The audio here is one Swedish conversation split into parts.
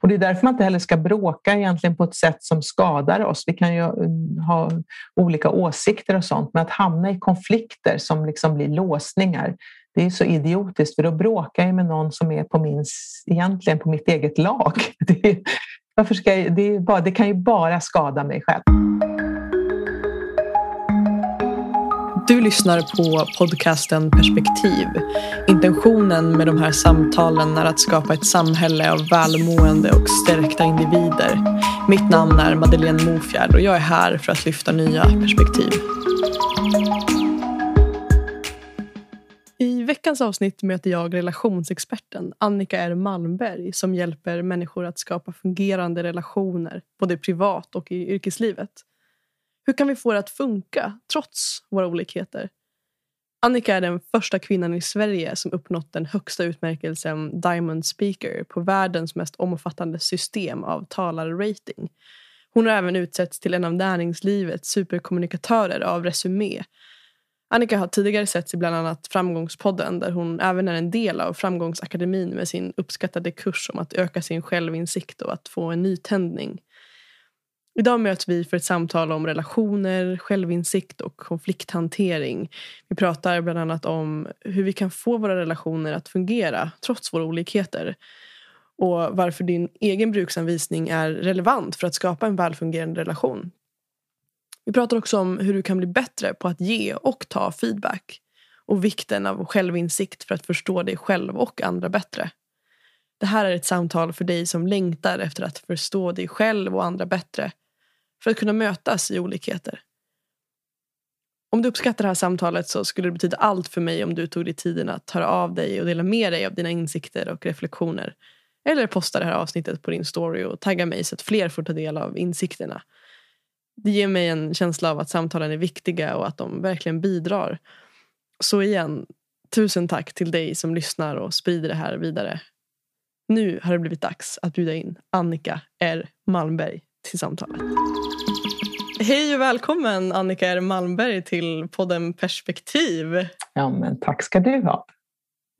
Och det är därför man inte heller ska bråka egentligen på ett sätt som skadar oss. Vi kan ju um, ha olika åsikter och sånt, men att hamna i konflikter som liksom blir låsningar, det är så idiotiskt för då bråkar jag med någon som är på min, egentligen på mitt eget lag. Det, varför ska jag, det, är bara, det kan ju bara skada mig själv. Lyssnar på podcasten Perspektiv. Intentionen med de här samtalen är att skapa ett samhälle av välmående och stärkta individer. Mitt namn är Madeleine Mofjärd och jag är här för att lyfta nya perspektiv. I veckans avsnitt möter jag relationsexperten Annika R Malmberg som hjälper människor att skapa fungerande relationer både privat och i yrkeslivet. Hur kan vi få det att funka trots våra olikheter? Annika är den första kvinnan i Sverige som uppnått den högsta utmärkelsen Diamond Speaker på världens mest omfattande system av talarrating. Hon har även utsetts till en av näringslivets superkommunikatörer av Resumé. Annika har tidigare setts i bland annat Framgångspodden där hon även är en del av Framgångsakademin med sin uppskattade kurs om att öka sin självinsikt och att få en nytändning. Idag möts vi för ett samtal om relationer, självinsikt och konflikthantering. Vi pratar bland annat om hur vi kan få våra relationer att fungera trots våra olikheter och varför din egen bruksanvisning är relevant för att skapa en välfungerande relation. Vi pratar också om hur du kan bli bättre på att ge och ta feedback och vikten av självinsikt för att förstå dig själv och andra bättre. Det här är ett samtal för dig som längtar efter att förstå dig själv och andra bättre för att kunna mötas i olikheter. Om du uppskattar det här samtalet så skulle det betyda allt för mig om du tog dig tiden att höra av dig och dela med dig av dina insikter och reflektioner. Eller posta det här avsnittet på din story och tagga mig så att fler får ta del av insikterna. Det ger mig en känsla av att samtalen är viktiga och att de verkligen bidrar. Så igen, tusen tack till dig som lyssnar och sprider det här vidare. Nu har det blivit dags att bjuda in Annika R Malmberg till samtalet. Hej och välkommen Annika R Malmberg till podden Perspektiv. Ja, men tack ska du ha.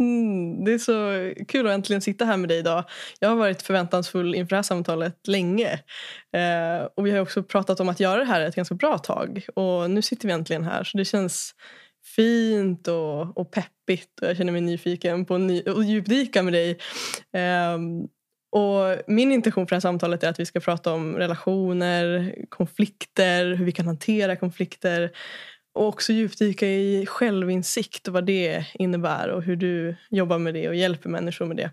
Mm, det är så kul att äntligen sitta här med dig idag. Jag har varit förväntansfull inför det här samtalet länge. Eh, och vi har också pratat om att göra det här ett ganska bra tag. Och nu sitter vi äntligen här så det känns fint och, och peppigt. Och jag känner mig nyfiken på att djupdyka med dig. Eh, och min intention för det här samtalet är att vi ska prata om relationer, konflikter, hur vi kan hantera konflikter och också djupdyka i självinsikt och vad det innebär och hur du jobbar med det och hjälper människor med det.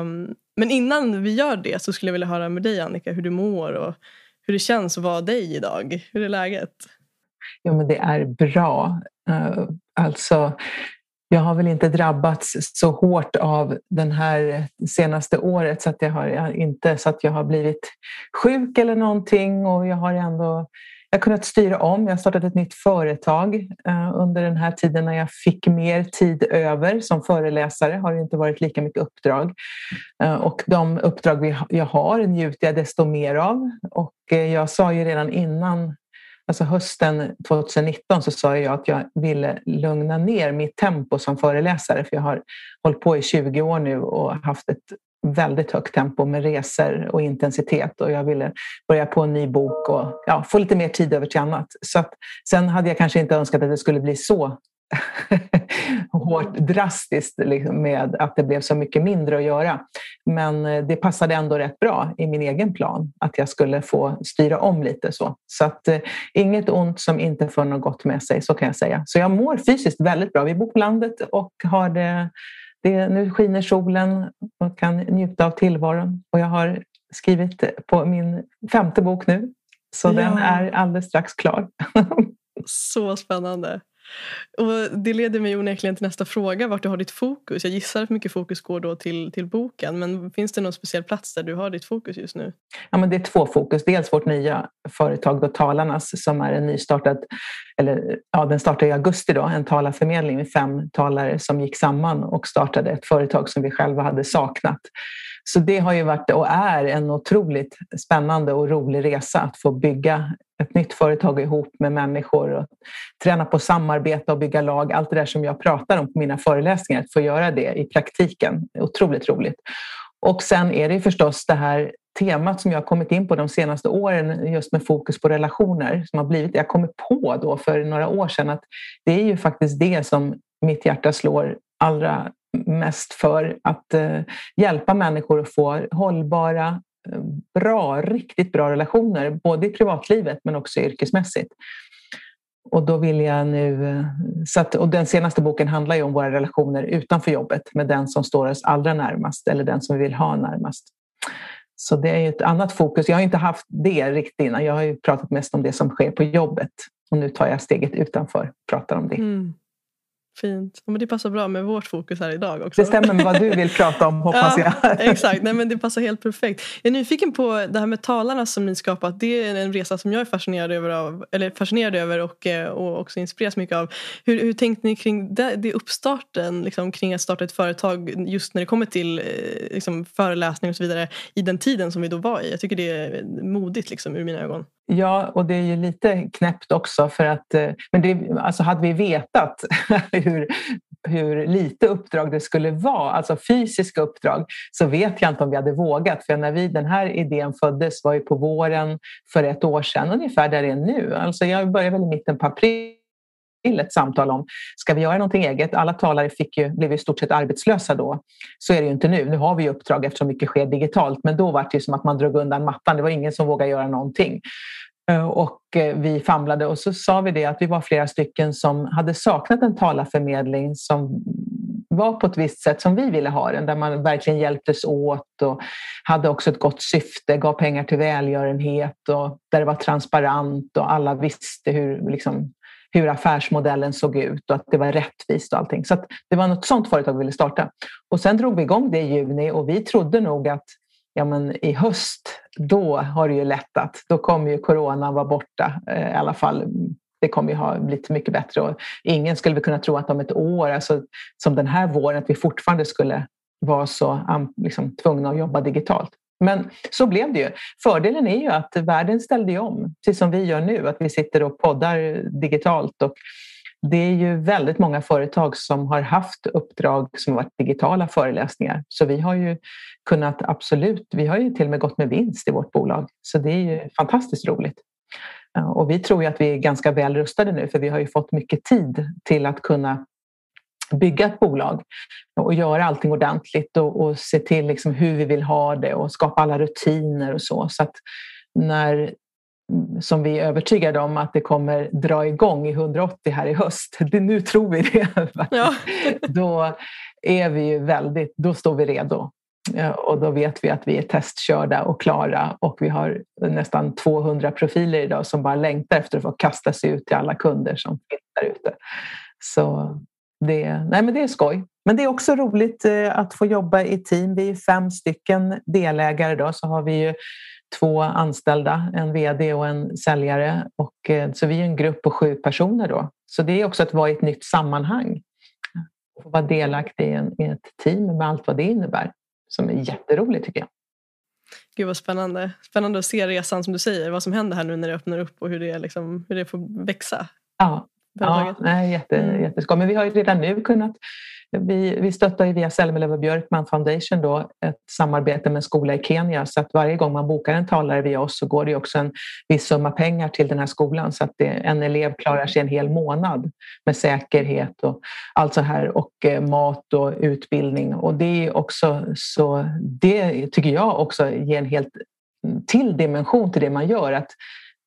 Um, men innan vi gör det så skulle jag vilja höra med dig Annika hur du mår och hur det känns att vara dig idag. Hur är läget? Jo, men det är bra. Uh, alltså, jag har väl inte drabbats så hårt av den här senaste året så att jag har inte så att jag har blivit sjuk eller någonting och jag har ändå jag har kunnat styra om. Jag har startat ett nytt företag eh, under den här tiden när jag fick mer tid över som föreläsare har det inte varit lika mycket uppdrag. Eh, och de uppdrag jag har njuter jag desto mer av. Och eh, jag sa ju redan innan Alltså hösten 2019 så sa jag att jag ville lugna ner mitt tempo som föreläsare för jag har hållit på i 20 år nu och haft ett väldigt högt tempo med resor och intensitet och jag ville börja på en ny bok och ja, få lite mer tid över till annat. Så att, sen hade jag kanske inte önskat att det skulle bli så hårt drastiskt liksom, med att det blev så mycket mindre att göra. Men eh, det passade ändå rätt bra i min egen plan att jag skulle få styra om lite så. Så att eh, inget ont som inte för något gott med sig, så kan jag säga. Så jag mår fysiskt väldigt bra. Vi bor på landet och har det, det nu skiner solen och kan njuta av tillvaron. Och jag har skrivit på min femte bok nu, så ja. den är alldeles strax klar. så spännande. Och det leder mig onekligen till nästa fråga, vart du har ditt fokus. Jag gissar att mycket fokus går då till, till boken, men finns det någon speciell plats där du har ditt fokus just nu? Ja, men det är två fokus. Dels vårt nya företag då, Talarnas som är en nystartad, eller ja, den startade i augusti då, en talarförmedling med fem talare som gick samman och startade ett företag som vi själva hade saknat. Så det har ju varit och är en otroligt spännande och rolig resa att få bygga ett nytt företag ihop med människor och träna på samarbete och bygga lag. Allt det där som jag pratar om på mina föreläsningar, att få göra det i praktiken. Otroligt roligt. Och sen är det förstås det här temat som jag har kommit in på de senaste åren just med fokus på relationer som har blivit, jag kommer på då för några år sedan att det är ju faktiskt det som mitt hjärta slår allra mest för att eh, hjälpa människor att få hållbara, eh, bra, riktigt bra relationer både i privatlivet men också yrkesmässigt. Och då vill jag nu... Eh, så att, och den senaste boken handlar ju om våra relationer utanför jobbet med den som står oss allra närmast eller den som vi vill ha närmast. Så det är ett annat fokus. Jag har inte haft det riktigt innan. Jag har ju pratat mest om det som sker på jobbet. Och nu tar jag steget utanför och pratar om det. Mm. Fint. Men det passar bra med vårt fokus här idag också. Det stämmer med vad du vill prata om hoppas ja, jag. Exakt, Nej, men det passar helt perfekt. Jag är nyfiken på det här med talarna som ni skapat. Det är en resa som jag är fascinerad över, av, eller fascinerad över och, eh, och också inspireras mycket av. Hur, hur tänkte ni kring det, det uppstarten liksom, kring att starta ett företag just när det kommer till eh, liksom, föreläsning och så vidare i den tiden som vi då var i? Jag tycker det är modigt liksom, ur mina ögon. Ja, och det är ju lite knäppt också för att eh, men det, alltså hade vi vetat hur, hur lite uppdrag det skulle vara, alltså fysiska uppdrag, så vet jag inte om vi hade vågat. För när vi, den här idén föddes var ju på våren för ett år sedan, ungefär där det är nu. Alltså jag började väl i mitten på april till ett samtal om ska vi göra någonting eget? Alla talare fick ju, blev i stort sett arbetslösa då. Så är det ju inte nu. Nu har vi uppdrag eftersom mycket sker digitalt men då var det som att man drog undan mattan. Det var ingen som vågade göra någonting. Eh, och eh, vi famlade och så sa vi det att vi var flera stycken som hade saknat en talarförmedling som var på ett visst sätt som vi ville ha den, där man verkligen hjälptes åt och hade också ett gott syfte, gav pengar till välgörenhet och där det var transparent och alla visste hur, liksom, hur affärsmodellen såg ut och att det var rättvist och allting. Så det var något sånt företag vi ville starta. Och sen drog vi igång det i juni och vi trodde nog att ja, men i höst, då har det ju lättat. Då kommer ju corona vara borta eh, i alla fall. Det kommer ju ha blivit mycket bättre och ingen skulle väl kunna tro att om ett år, alltså, som den här våren, att vi fortfarande skulle vara så liksom, tvungna att jobba digitalt. Men så blev det ju. Fördelen är ju att världen ställde om, precis som vi gör nu, att vi sitter och poddar digitalt och det är ju väldigt många företag som har haft uppdrag som varit digitala föreläsningar. Så vi har ju kunnat absolut, vi har ju till och med gått med vinst i vårt bolag. Så det är ju fantastiskt roligt. Och vi tror ju att vi är ganska väl rustade nu för vi har ju fått mycket tid till att kunna bygga ett bolag och göra allting ordentligt och, och se till liksom hur vi vill ha det och skapa alla rutiner och så. Så att när som vi är övertygade om att det kommer dra igång i 180 här i höst. Det, nu tror vi det. Ja. då är vi ju väldigt, då står vi redo. Och då vet vi att vi är testkörda och klara och vi har nästan 200 profiler idag som bara längtar efter att få kasta sig ut till alla kunder som finns där ute. Så det, nej men det är skoj. Men det är också roligt eh, att få jobba i team. Vi är fem stycken delägare då, så har vi ju två anställda, en VD och en säljare. Och, eh, så vi är en grupp på sju personer då. Så det är också att vara i ett nytt sammanhang. Och vara delaktig i, en, i ett team med allt vad det innebär. Som är jätteroligt tycker jag. Gud vad spännande. Spännande att se resan som du säger. Vad som händer här nu när det öppnar upp och hur det, liksom, hur det får växa. Ja, ja nej, jätte, mm. jätteskoj. Men vi har ju redan nu kunnat vi, vi stöttar ju via Selmelöv och Björkman Foundation då ett samarbete med en skola i Kenya så att varje gång man bokar en talare via oss så går det också en viss summa pengar till den här skolan så att det, en elev klarar sig en hel månad med säkerhet och allt så här och eh, mat och utbildning och det är också så det tycker jag också ger en helt till dimension till det man gör. Att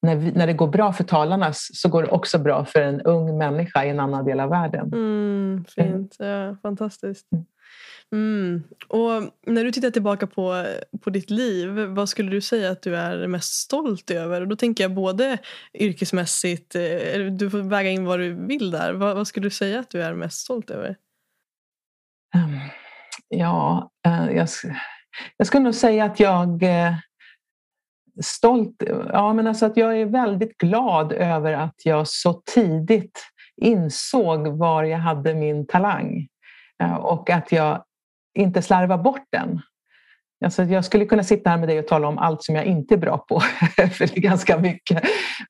när, vi, när det går bra för talarna så går det också bra för en ung människa i en annan del av världen. Mm, fint, ja, fantastiskt. Mm. mm. Och när du tittar tillbaka på, på ditt liv, vad skulle du säga att du är mest stolt över? Och då tänker jag både yrkesmässigt, eh, du får väga in vad du vill där. Vad, vad skulle du säga att du är mest stolt över? Um, ja, uh, jag, jag skulle nog säga att jag stolt. Ja, men alltså att jag är väldigt glad över att jag så tidigt insåg var jag hade min talang eh, och att jag inte slarvar bort den. Alltså jag skulle kunna sitta här med dig och tala om allt som jag inte är bra på, för det är ganska mycket.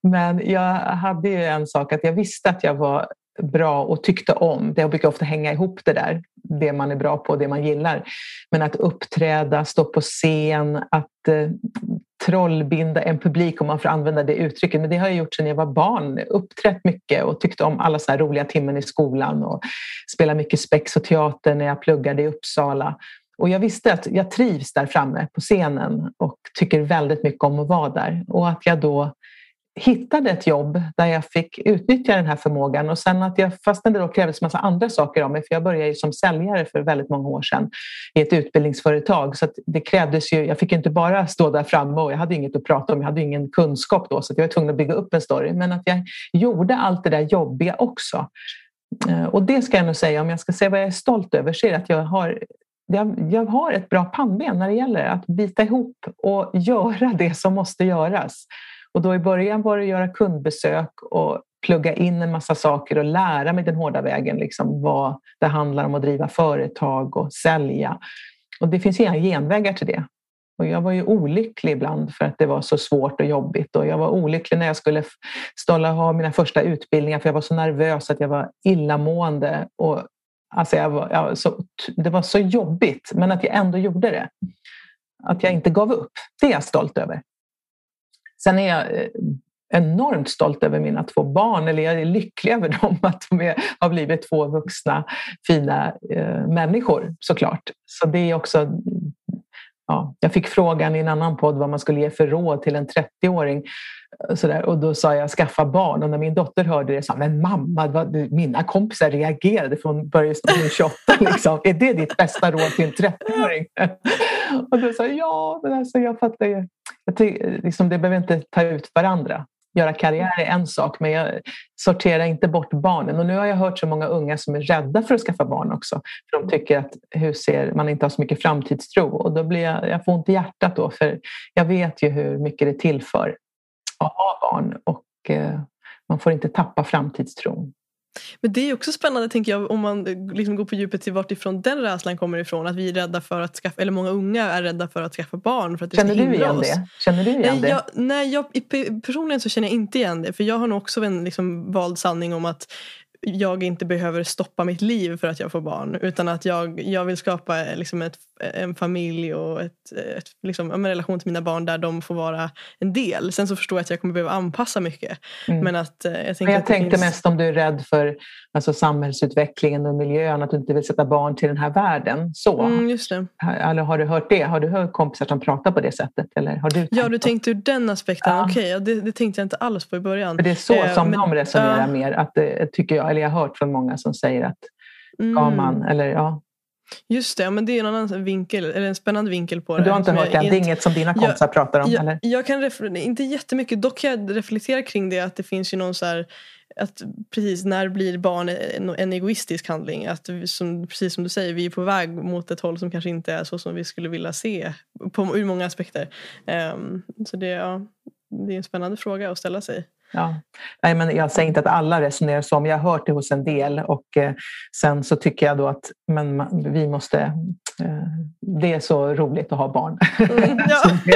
Men jag hade ju en sak att jag visste att jag var bra och tyckte om. Det brukar ofta hänga ihop det där, det man är bra på, och det man gillar. Men att uppträda, stå på scen, att eh, trollbinda en publik om man får använda det uttrycket. Men det har jag gjort sedan jag var barn. Uppträtt mycket och tyckte om alla såna roliga timmen i skolan och spela mycket spex och teater när jag pluggade i Uppsala. Och jag visste att jag trivs där framme på scenen och tycker väldigt mycket om att vara där. Och att jag då hittade ett jobb där jag fick utnyttja den här förmågan och sen att jag, fastän det då krävdes massa andra saker av mig, för jag började ju som säljare för väldigt många år sedan i ett utbildningsföretag så att det krävdes ju, jag fick inte bara stå där framme och jag hade inget att prata om, jag hade ingen kunskap då så jag var tvungen att bygga upp en story men att jag gjorde allt det där jobbiga också. Eh, och det ska jag nog säga, om jag ska säga vad jag är stolt över så är det att jag har jag har ett bra pannben när det gäller att bita ihop och göra det som måste göras. Och då i början var det att göra kundbesök och plugga in en massa saker och lära mig den hårda vägen, liksom vad det handlar om att driva företag och sälja. Och det finns inga genvägar till det. Och jag var ju olycklig ibland för att det var så svårt och jobbigt. Och jag var olycklig när jag skulle stolla ha mina första utbildningar för jag var så nervös att jag var illamående. Och, alltså jag var, jag, så, det var så jobbigt, men att jag ändå gjorde det. Att jag inte gav upp, det är jag stolt över. Sen är jag eh, enormt stolt över mina två barn, eller jag är lycklig över dem, att de har blivit två vuxna fina eh, människor såklart. Så det är också Ja, jag fick frågan i en annan podd vad man skulle ge för råd till en 30-åring. Eh, och då sa jag skaffa barn och när min dotter hörde det sa men mamma, vad, mina kompisar reagerade för hon började stå 28. Liksom. Är det ditt bästa råd till en 30-åring? och då sa jag ja, men alltså, jag fattar ju. Jag tycker, liksom, det behöver inte ta ut varandra. Göra karriär är en sak, men jag sorterar inte bort barnen. Och nu har jag hört så många unga som är rädda för att skaffa barn också. För de tycker att hur ser, man inte har så mycket framtidstro. Och då blir jag, jag får ont i hjärtat då, för jag vet ju hur mycket det tillför att ha barn. Och eh, man får inte tappa framtidstron. Men det är också spännande tänker jag om man liksom går på djupet till vart ifrån den rädslan kommer ifrån. Att vi är rädda för att skaffa, eller många unga är rädda för att skaffa barn. För att det känner du igen oss. det? Känner du igen nej, jag, nej jag, personligen så känner jag inte igen det. För jag har nog också en liksom, vald sanning om att jag inte behöver stoppa mitt liv för att jag får barn. Utan att jag, jag vill skapa liksom ett, en familj och ett, ett, liksom, en relation till mina barn där de får vara en del. Sen så förstår jag att jag kommer behöva anpassa mycket. Mm. Men att, eh, jag, Men jag att tänkte finns... mest om du är rädd för alltså, samhällsutvecklingen och miljön, att du inte vill sätta barn till den här världen. Så. Mm, just det. Eller har du hört det? Har du hört kompisar som pratar på det sättet? Eller har du ja, du tänkte ur den aspekten. Ja. Okej, okay, det, det, tänkte jag inte alls på i början. För det är så eh, som men, de resonerar ja. mer, att, det, tycker jag eller jag har hört från många som säger att ska mm. man, eller ja. Just det, men det är en annan vinkel, eller en spännande vinkel på det. Du har inte hört det? Det är inget som dina kompisar pratar om? Jag, eller? jag kan inte jättemycket, dock kan jag reflektera kring det att det finns ju någon så här, att precis när blir barn en, en egoistisk handling? Att som, precis som du säger, vi är på väg mot ett håll som kanske inte är så som vi skulle vilja se på, ur många aspekter. Um, så det, ja, det är en spännande fråga att ställa sig. Ja. Nej, men jag säger inte att alla resonerar så, men jag har hört det hos en del. Och eh, sen så tycker jag då att men, vi måste... Eh, det är så roligt att ha barn. Mm, ja.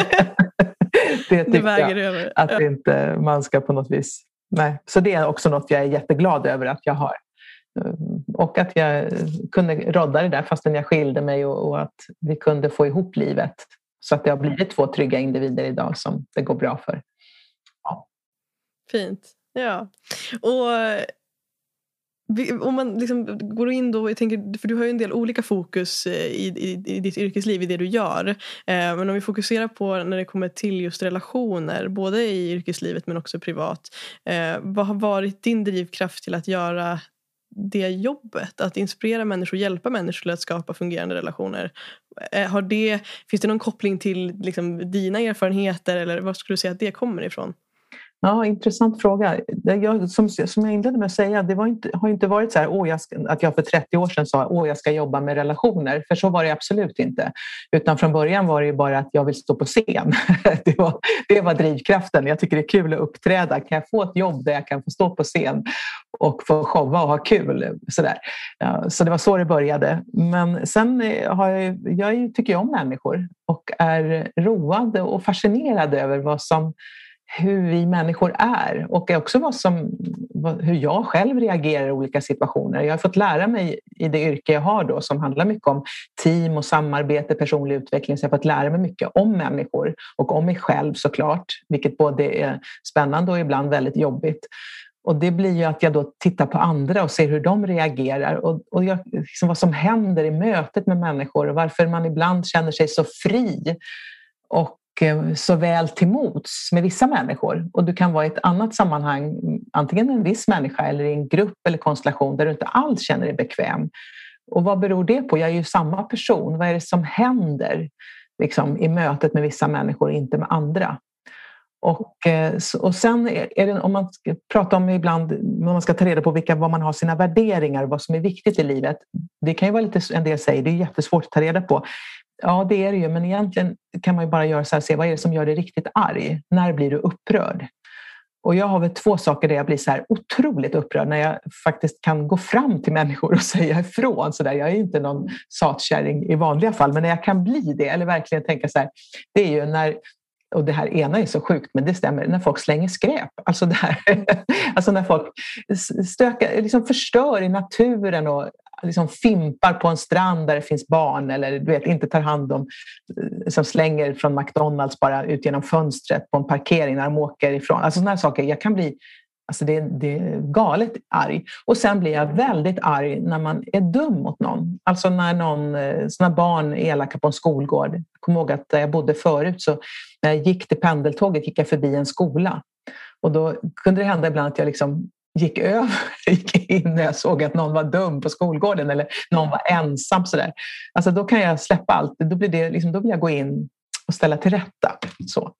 det, det tycker det jag över. att ja. inte man ska på något vis... Nej. Så det är också något jag är jätteglad över att jag har. Eh, och att jag kunde rodda det där fastän jag skilde mig och, och att vi kunde få ihop livet. Så att det har blivit två trygga individer idag som det går bra för. Fint. Ja. Och om man liksom går in då, jag tänker, för du har ju en del olika fokus eh, i, i, i ditt yrkesliv, i det du gör. Eh, men om vi fokuserar på när det kommer till just relationer, både i yrkeslivet men också privat. Eh, vad har varit din drivkraft till att göra det jobbet? Att inspirera människor, hjälpa människor till att skapa fungerande relationer. Eh, har det, finns det någon koppling till liksom, dina erfarenheter eller var skulle du säga att det kommer ifrån? Ja, intressant fråga. Jag, som, som jag inledde med att säga, det var inte, har inte varit så här, jag ska, att jag för 30 år sedan sa att jag ska jobba med relationer, för så var det absolut inte. Utan från början var det bara att jag vill stå på scen. Det var, det var drivkraften. Jag tycker det är kul att uppträda. Kan jag få ett jobb där jag kan få stå på scen och få showa och ha kul? Så, där. Ja, så det var så det började. Men sen eh, har jag, jag tycker jag om människor och är road och fascinerad över vad som hur vi människor är och också vad som, hur jag själv reagerar i olika situationer. Jag har fått lära mig i det yrke jag har då som handlar mycket om team och samarbete, personlig utveckling, så jag har fått lära mig mycket om människor och om mig själv såklart, vilket både är spännande och ibland väldigt jobbigt. Och det blir ju att jag då tittar på andra och ser hur de reagerar och, och jag, liksom vad som händer i mötet med människor och varför man ibland känner sig så fri och Eh, så väl till mots med vissa människor. Och du kan vara i ett annat sammanhang, antingen en viss människa eller i en grupp eller konstellation där du inte alls känner dig bekväm. Och vad beror det på? Jag är ju samma person. Vad är det som händer liksom, i mötet med vissa människor och inte med andra? Och, eh, och sen är det, om man pratar om ibland, om man ska ta reda på vilka, vad man har sina värderingar och vad som är viktigt i livet. Det kan ju vara lite, en del säger, det är jättesvårt att ta reda på. Ja, det är det ju, men egentligen kan man ju bara göra så här, se vad är det som gör dig riktigt arg? När blir du upprörd? Och jag har väl två saker där jag blir så här otroligt upprörd när jag faktiskt kan gå fram till människor och säga ifrån. Så där. Jag är inte någon satkärring i vanliga fall, men när jag kan bli det eller verkligen tänka så här. Det är ju när och det här ena är så sjukt, men det stämmer, när folk slänger skräp. Alltså, det här, alltså när folk stökar, liksom förstör i naturen och liksom fimpar på en strand där det finns barn eller du vet, inte tar hand om, eh, som slänger från McDonalds bara ut genom fönstret på en parkering när de åker ifrån. Alltså sådana saker. Jag kan bli Alltså det, det är galet arg. Och sen blir jag väldigt arg när man är dum mot någon. Alltså när någon, eh, såna barn är elaka på en skolgård. Jag kommer ihåg att där jag bodde förut så när jag gick till pendeltåget gick jag förbi en skola. Och då kunde det hända ibland att jag liksom gick över, gick in när jag såg att någon var dum på skolgården eller någon var ensam. Sådär. Alltså då kan jag släppa allt. Då, blir det, liksom, då vill jag gå in och ställa till rätta. Så.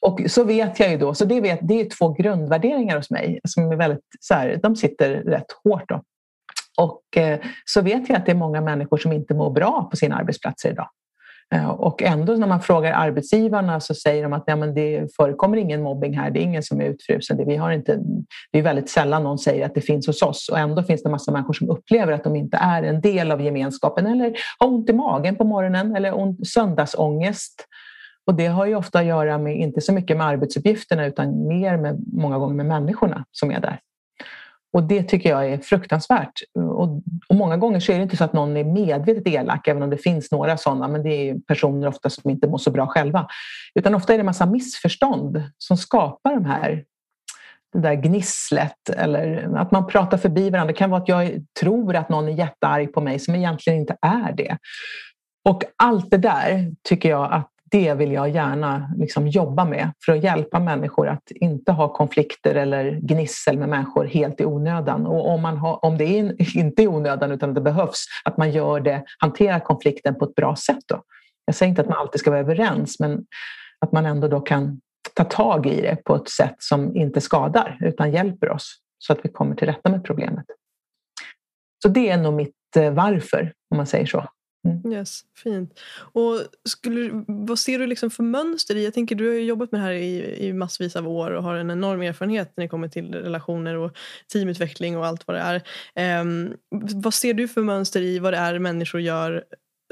Och så vet jag ju då, så det, vet, det är två grundvärderingar hos mig som är väldigt, så här, de sitter rätt hårt. Då. Och eh, så vet jag att det är många människor som inte mår bra på sina arbetsplatser idag. Eh, och ändå när man frågar arbetsgivarna så säger de att ja, men det förekommer ingen mobbing här, det är ingen som är utfrusen. Det, vi har inte, det är väldigt sällan någon säger att det finns hos oss och ändå finns det massa människor som upplever att de inte är en del av gemenskapen eller har ont i magen på morgonen eller ont, söndagsångest. Och det har ju ofta att göra med, inte så mycket med arbetsuppgifterna utan mer med, många gånger med människorna som är där. Och det tycker jag är fruktansvärt. Och, och, många gånger så är det inte så att någon är medvetet elak, även om det finns några sådana, men det är personer ofta som inte mår så bra själva. Utan ofta är det en massa missförstånd som skapar de här det där gnisslet eller att man pratar förbi varandra. Det kan vara att jag tror att någon är jättearg på mig som egentligen inte är det. Och allt det där tycker jag att det vill jag gärna liksom jobba med för att hjälpa människor att inte ha konflikter eller gnissel med människor helt i onödan. Och om, man har, om det är inte är i onödan utan det behövs, att man gör det, hanterar konflikten på ett bra sätt. Då. Jag säger inte att man alltid ska vara överens, men att man ändå då kan ta tag i det på ett sätt som inte skadar utan hjälper oss så att vi kommer till rätta med problemet. Så det är nog mitt eh, varför, om man säger så. Mm. Yes, fint. Och skulle, vad ser du liksom för mönster i? Jag tänker, du har jobbat med det här i, i massvis av år och har en enorm erfarenhet när det kommer till relationer och teamutveckling och allt vad det är. Um, vad ser du för mönster i vad det är människor gör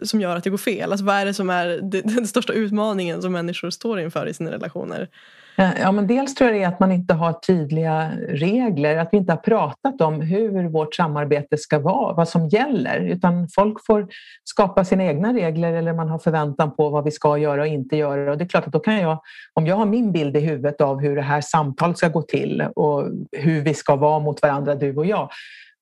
som gör att det går fel? Alltså, vad är det som är det, den största utmaningen som människor står inför i sina relationer? Ja, men dels tror jag det är att man inte har tydliga regler, att vi inte har pratat om hur vårt samarbete ska vara, vad som gäller, utan folk får skapa sina egna regler eller man har förväntan på vad vi ska göra och inte göra. Och det är klart att då kan jag, om jag har min bild i huvudet av hur det här samtalet ska gå till och hur vi ska vara mot varandra, du och jag,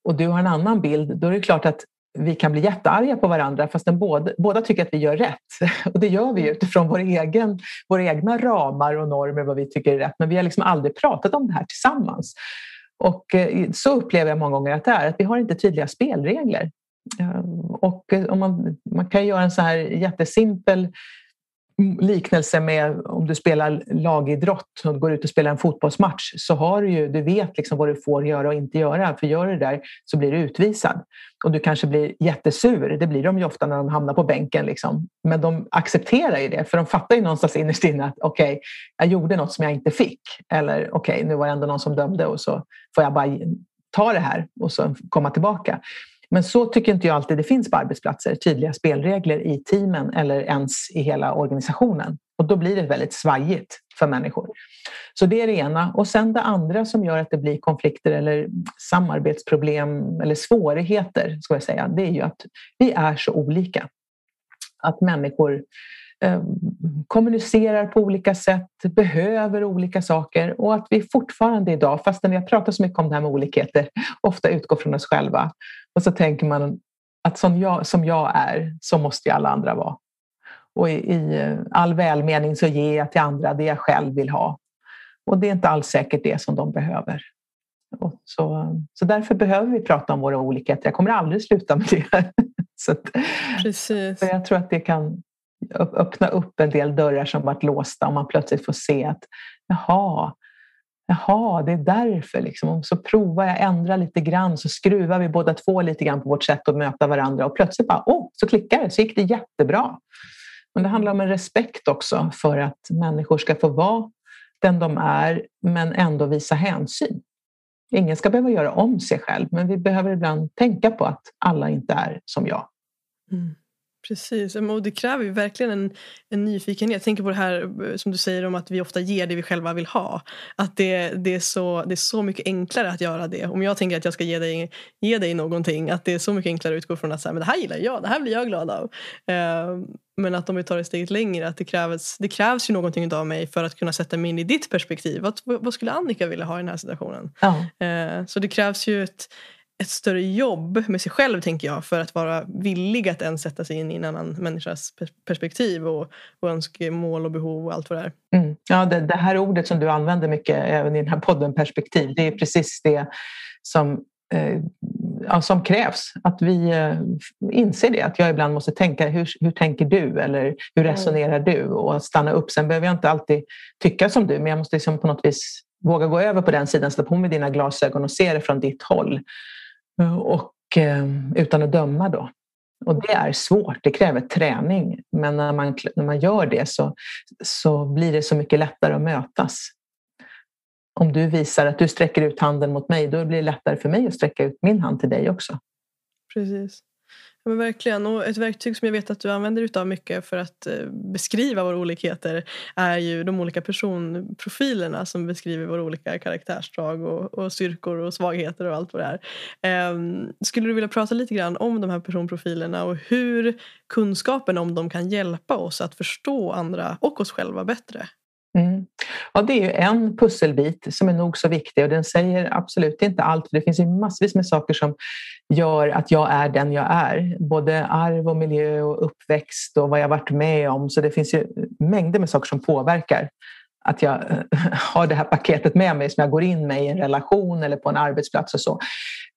och du har en annan bild, då är det klart att vi kan bli jättearga på varandra fast båda, båda tycker att vi gör rätt. Och det gör vi utifrån vår egen, våra egna ramar och normer vad vi tycker är rätt. Men vi har liksom aldrig pratat om det här tillsammans. Och eh, så upplever jag många gånger att det är, att vi har inte tydliga spelregler. Och eh, om man, man kan göra en så här jättesimpel liknelse med om du spelar lagidrott och går ut och spelar en fotbollsmatch så har du ju, du vet liksom vad du får göra och inte göra. För gör du det där så blir du utvisad. Och du kanske blir jättesur, det blir de ju ofta när de hamnar på bänken. Liksom. Men de accepterar ju det för de fattar ju någonstans innerst inne att okej, okay, jag gjorde något som jag inte fick. Eller okej, okay, nu var det ändå någon som dömde och så får jag bara ta det här och så komma tillbaka. Men så tycker inte jag alltid det finns på arbetsplatser, tydliga spelregler i teamen eller ens i hela organisationen. Och då blir det väldigt svajigt för människor. Så det är det ena. Och sen det andra som gör att det blir konflikter eller samarbetsproblem eller svårigheter, ska jag säga, det är ju att vi är så olika. Att människor eh, kommunicerar på olika sätt, behöver olika saker och att vi fortfarande idag, fastän vi har pratat så mycket om det här med olikheter, ofta utgår från oss själva. Och så tänker man att som jag, som jag är, så måste ju alla andra vara. Och i, i all välmening så ger jag till andra det jag själv vill ha. Och det är inte alls säkert det som de behöver. Och så, så därför behöver vi prata om våra olikheter. Jag kommer aldrig sluta med det. så, att, Precis. så jag tror att det kan öppna upp en del dörrar som varit låsta om man plötsligt får se att jaha, jaha det är därför. Liksom. Så provar jag ändra lite grann så skruvar vi båda två lite grann på vårt sätt att möta varandra och plötsligt bara, oh, så klickar det, så gick det jättebra. Men det handlar om en respekt också för att människor ska få vara den de är men ändå visa hänsyn. Ingen ska behöva göra om sig själv men vi behöver ibland tänka på att alla inte är som jag. Mm. Precis, och det kräver ju verkligen en, en nyfikenhet. Jag tänker på det här eh, som du säger om att vi ofta ger det vi själva vill ha. Att det, det, är, så, det är så mycket enklare att göra det. Om jag tänker att jag ska ge dig, ge dig någonting, att det är så mycket enklare att utgå från att så här, men det här gillar jag, det här blir jag glad av. Uh, men att om vi tar det steget längre, att det krävs, det krävs ju någonting av mig för att kunna sätta mig in i ditt perspektiv. Vad, vad skulle Annika vilja ha i den här situationen? Ja. Uh, så det krävs ju ett ett större jobb med sig själv tänker jag för att vara villig att ens sätta sig in i en annan människas perspektiv och, och önskemål och behov och allt vad det är. Mm. Ja, det, det, här ordet som du använder mycket även i den här podden, perspektiv, det är precis det som, eh, ja, som krävs. Att vi eh, inser det, att jag ibland måste tänka hur, hur tänker du eller hur mm. resonerar du och stanna upp. Sen behöver jag inte alltid tycka som du men jag måste liksom på något vis våga gå över på den sidan, sätta på mig dina glasögon och se det från ditt håll. Och, eh, utan att döma då. Och det är svårt, det kräver träning. Men när man, när man gör det så, så blir det så mycket lättare att mötas. Om du visar att du sträcker ut handen mot mig, då blir det lättare för mig att sträcka ut min hand till dig också. Precis. Ja, men verkligen. Och ett verktyg som jag vet att du använder utav mycket för att eh, beskriva våra olikheter är ju de olika personprofilerna som beskriver våra olika karaktärsdrag och, och styrkor och svagheter och allt vad det är. Um, skulle du vilja prata lite grann om de här personprofilerna och hur kunskapen om dem kan hjälpa oss att förstå andra och oss själva bättre? Mm. Ja, det är ju en pusselbit som är nog så viktig och den säger absolut inte allt. Det finns ju massvis med saker som gör att jag är den jag är. Både arv och miljö och uppväxt och vad jag varit med om. Så det finns ju mängder med saker som påverkar att jag eh, har det här paketet med mig som jag går in med i en relation eller på en arbetsplats och så.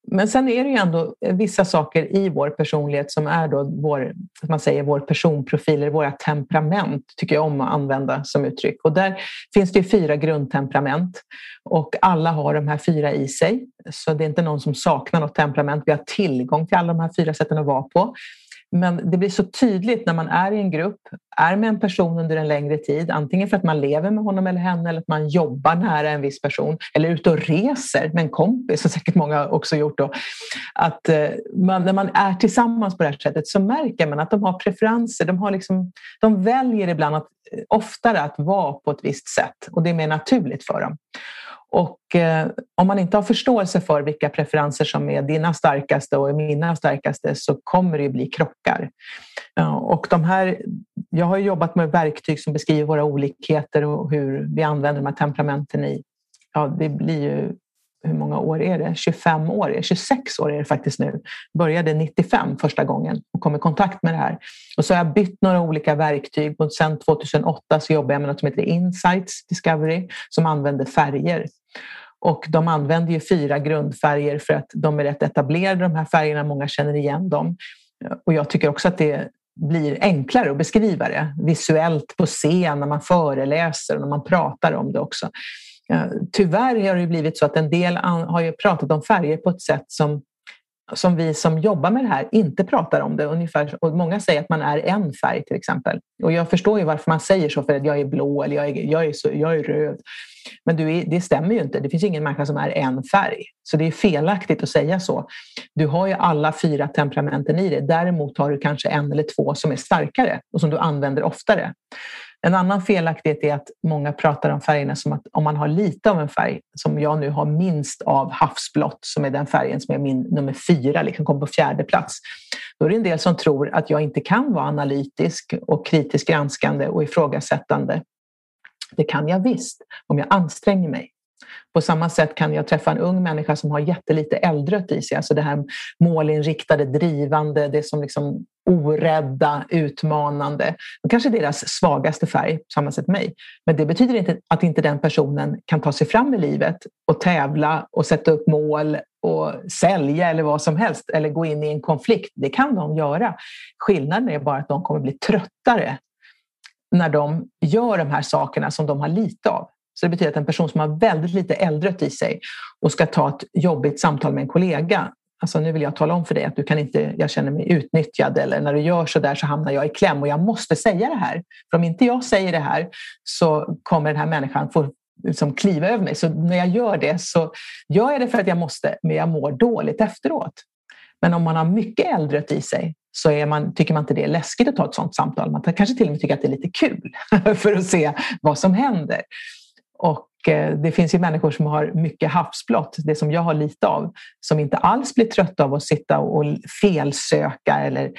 Men sen är det ju ändå vissa saker i vår personlighet som är då vår, man säger, vår personprofil eller våra temperament, tycker jag om att använda som uttryck. Och där finns det fyra grundtemperament och alla har de här fyra i sig. Så det är inte någon som saknar något temperament. Vi har tillgång till alla de här fyra sätten att vara på. Men det blir så tydligt när man är i en grupp, är med en person under en längre tid, antingen för att man lever med honom eller henne eller att man jobbar nära en viss person eller ute och reser med en kompis, som säkert många också gjort då. Att eh, man, när man är tillsammans på det här sättet så märker man att de har preferenser, de, har liksom, de väljer ibland att, eh, oftare att vara på ett visst sätt och det är mer naturligt för dem. Och eh, om man inte har förståelse för vilka preferenser som är dina starkaste och mina starkaste så kommer det bli krockar. Eh, och de här, jag har jobbat med verktyg som beskriver våra olikheter och hur vi använder de här temperamenten i, ja det blir ju hur många år är det? 25 år, 26 år är det faktiskt nu. Började 95 första gången och kom i kontakt med det här. Och så har jag bytt några olika verktyg och sen 2008 så jobbar jag med något som heter Insights Discovery som använder färger. Och de använder ju fyra grundfärger för att de är rätt etablerade de här färgerna, många känner igen dem. Och jag tycker också att det blir enklare att beskriva det visuellt på scen när man föreläser och när man pratar om det också. Eh, tyvärr har det blivit så att en del har ju pratat om färger på ett sätt som, som vi som jobbar med det här inte pratar om det. Ungefär, och många säger att man är en färg till exempel. Och jag förstår ju varför man säger så, för att jag är blå eller jag är, jag är, så, jag är röd. Men du är, det stämmer ju inte. Det finns ingen människa som är en färg. Så det är felaktigt att säga så. Du har ju alla fyra temperamenten i dig. Däremot har du kanske en eller två som är starkare och som du använder oftare. En annan felaktighet är att många pratar om färgerna som att om man har lite av en färg, som jag nu har minst av havsblått, som är den färgen som är min nummer fyra, liksom kommer på fjärde plats. Då är det en del som tror att jag inte kan vara analytisk och kritiskt granskande och ifrågasättande. Det kan jag visst, om jag anstränger mig. På samma sätt kan jag träffa en ung människa som har jättelite eldrött i sig, alltså det här målinriktade, drivande, det som liksom orädda, utmanande. Det kanske är deras svagaste färg, på samma sätt mig. Men det betyder inte att inte den personen kan ta sig fram i livet och tävla och sätta upp mål och sälja eller vad som helst eller gå in i en konflikt. Det kan de göra. Skillnaden är bara att de kommer bli tröttare när de gör de här sakerna som de har lite av. Så det betyder att en person som har väldigt lite eldrött i sig och ska ta ett jobbigt samtal med en kollega Alltså nu vill jag tala om för dig att du kan inte, jag känner mig utnyttjad eller när du gör så där så hamnar jag i kläm och jag måste säga det här. För om inte jag säger det här så kommer den här människan få liksom kliva över mig. Så när jag gör det så gör jag det för att jag måste, men jag mår dåligt efteråt. Men om man har mycket eldrött i sig så är man, tycker man inte det är läskigt att ta ett sådant samtal. Man kanske till och med tycker att det är lite kul för att se vad som händer. Och eh, det finns ju människor som har mycket havsblått, det som jag har lite av, som inte alls blir trötta av att sitta och felsöka eller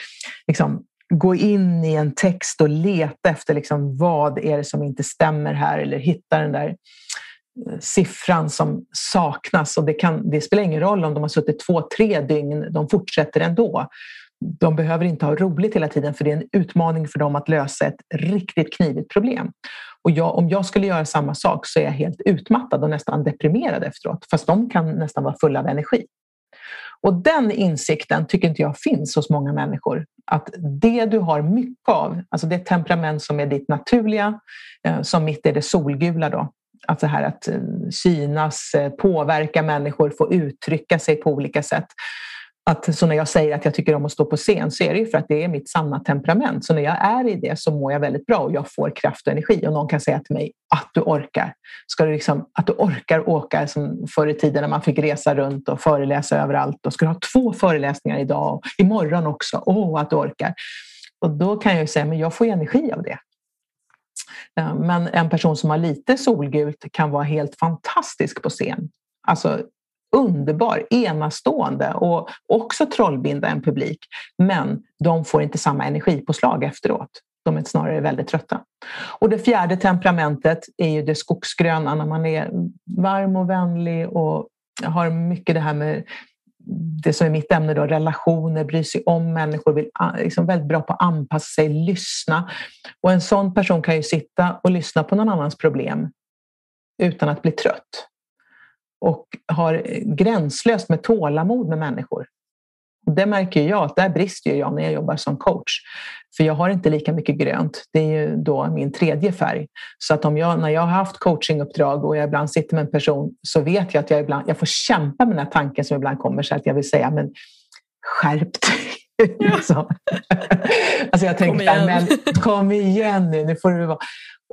liksom gå in i en text och leta efter liksom vad är det som inte stämmer här eller hitta den där eh, siffran som saknas. Och det, kan, det spelar ingen roll om de har suttit två, tre dygn, de fortsätter ändå. De behöver inte ha roligt hela tiden för det är en utmaning för dem att lösa ett riktigt knivigt problem. Och jag, om jag skulle göra samma sak så är jag helt utmattad och nästan deprimerad efteråt. Fast de kan nästan vara fulla av energi. Och den insikten tycker inte jag finns hos många människor. Att det du har mycket av, alltså det temperament som är ditt naturliga, eh, som mitt är det solgula då. att det här att eh, synas, eh, påverka människor, få uttrycka sig på olika sätt att, så när jag säger att jag tycker om att stå på scen så är det ju för att det är mitt sanna temperament. Så när jag är i det så mår jag väldigt bra och jag får kraft och energi. Och någon kan säga till mig att du orkar. Ska du liksom, att du orkar åka som förr i tiden när man fick resa runt och föreläsa överallt och du ha två föreläsningar idag och imorgon också. Åh, oh, att du orkar. Och då kan jag ju säga, men jag får energi av det. Eh, men en person som har lite solgult kan vara helt fantastisk på scen. Alltså underbar, enastående och också trollbinda en publik. Men de får inte samma energipåslag efteråt. De är snarare väldigt trötta. Och det fjärde temperamentet är ju det skogsgröna när man är varm och vänlig och har mycket det här med det som är mitt ämne då, relationer, bryr sig om människor, vill, ah, liksom väldigt bra på att anpassa sig, lyssna. Och en sån person kan ju sitta och lyssna på någon annans problem utan att bli trött och har gränslöst med tålamod med människor. Det märker jag att där brister jag när jag jobbar som coach. För jag har inte lika mycket grönt. Det är ju då min tredje färg. Så att om jag, när jag har haft coachinguppdrag och jag ibland sitter med en person så vet jag att jag ibland jag får kämpa med den här tanken som ibland kommer så att jag vill säga men skärp dig. Ja. alltså jag tänker, igen. men kom igen nu, nu får du vara.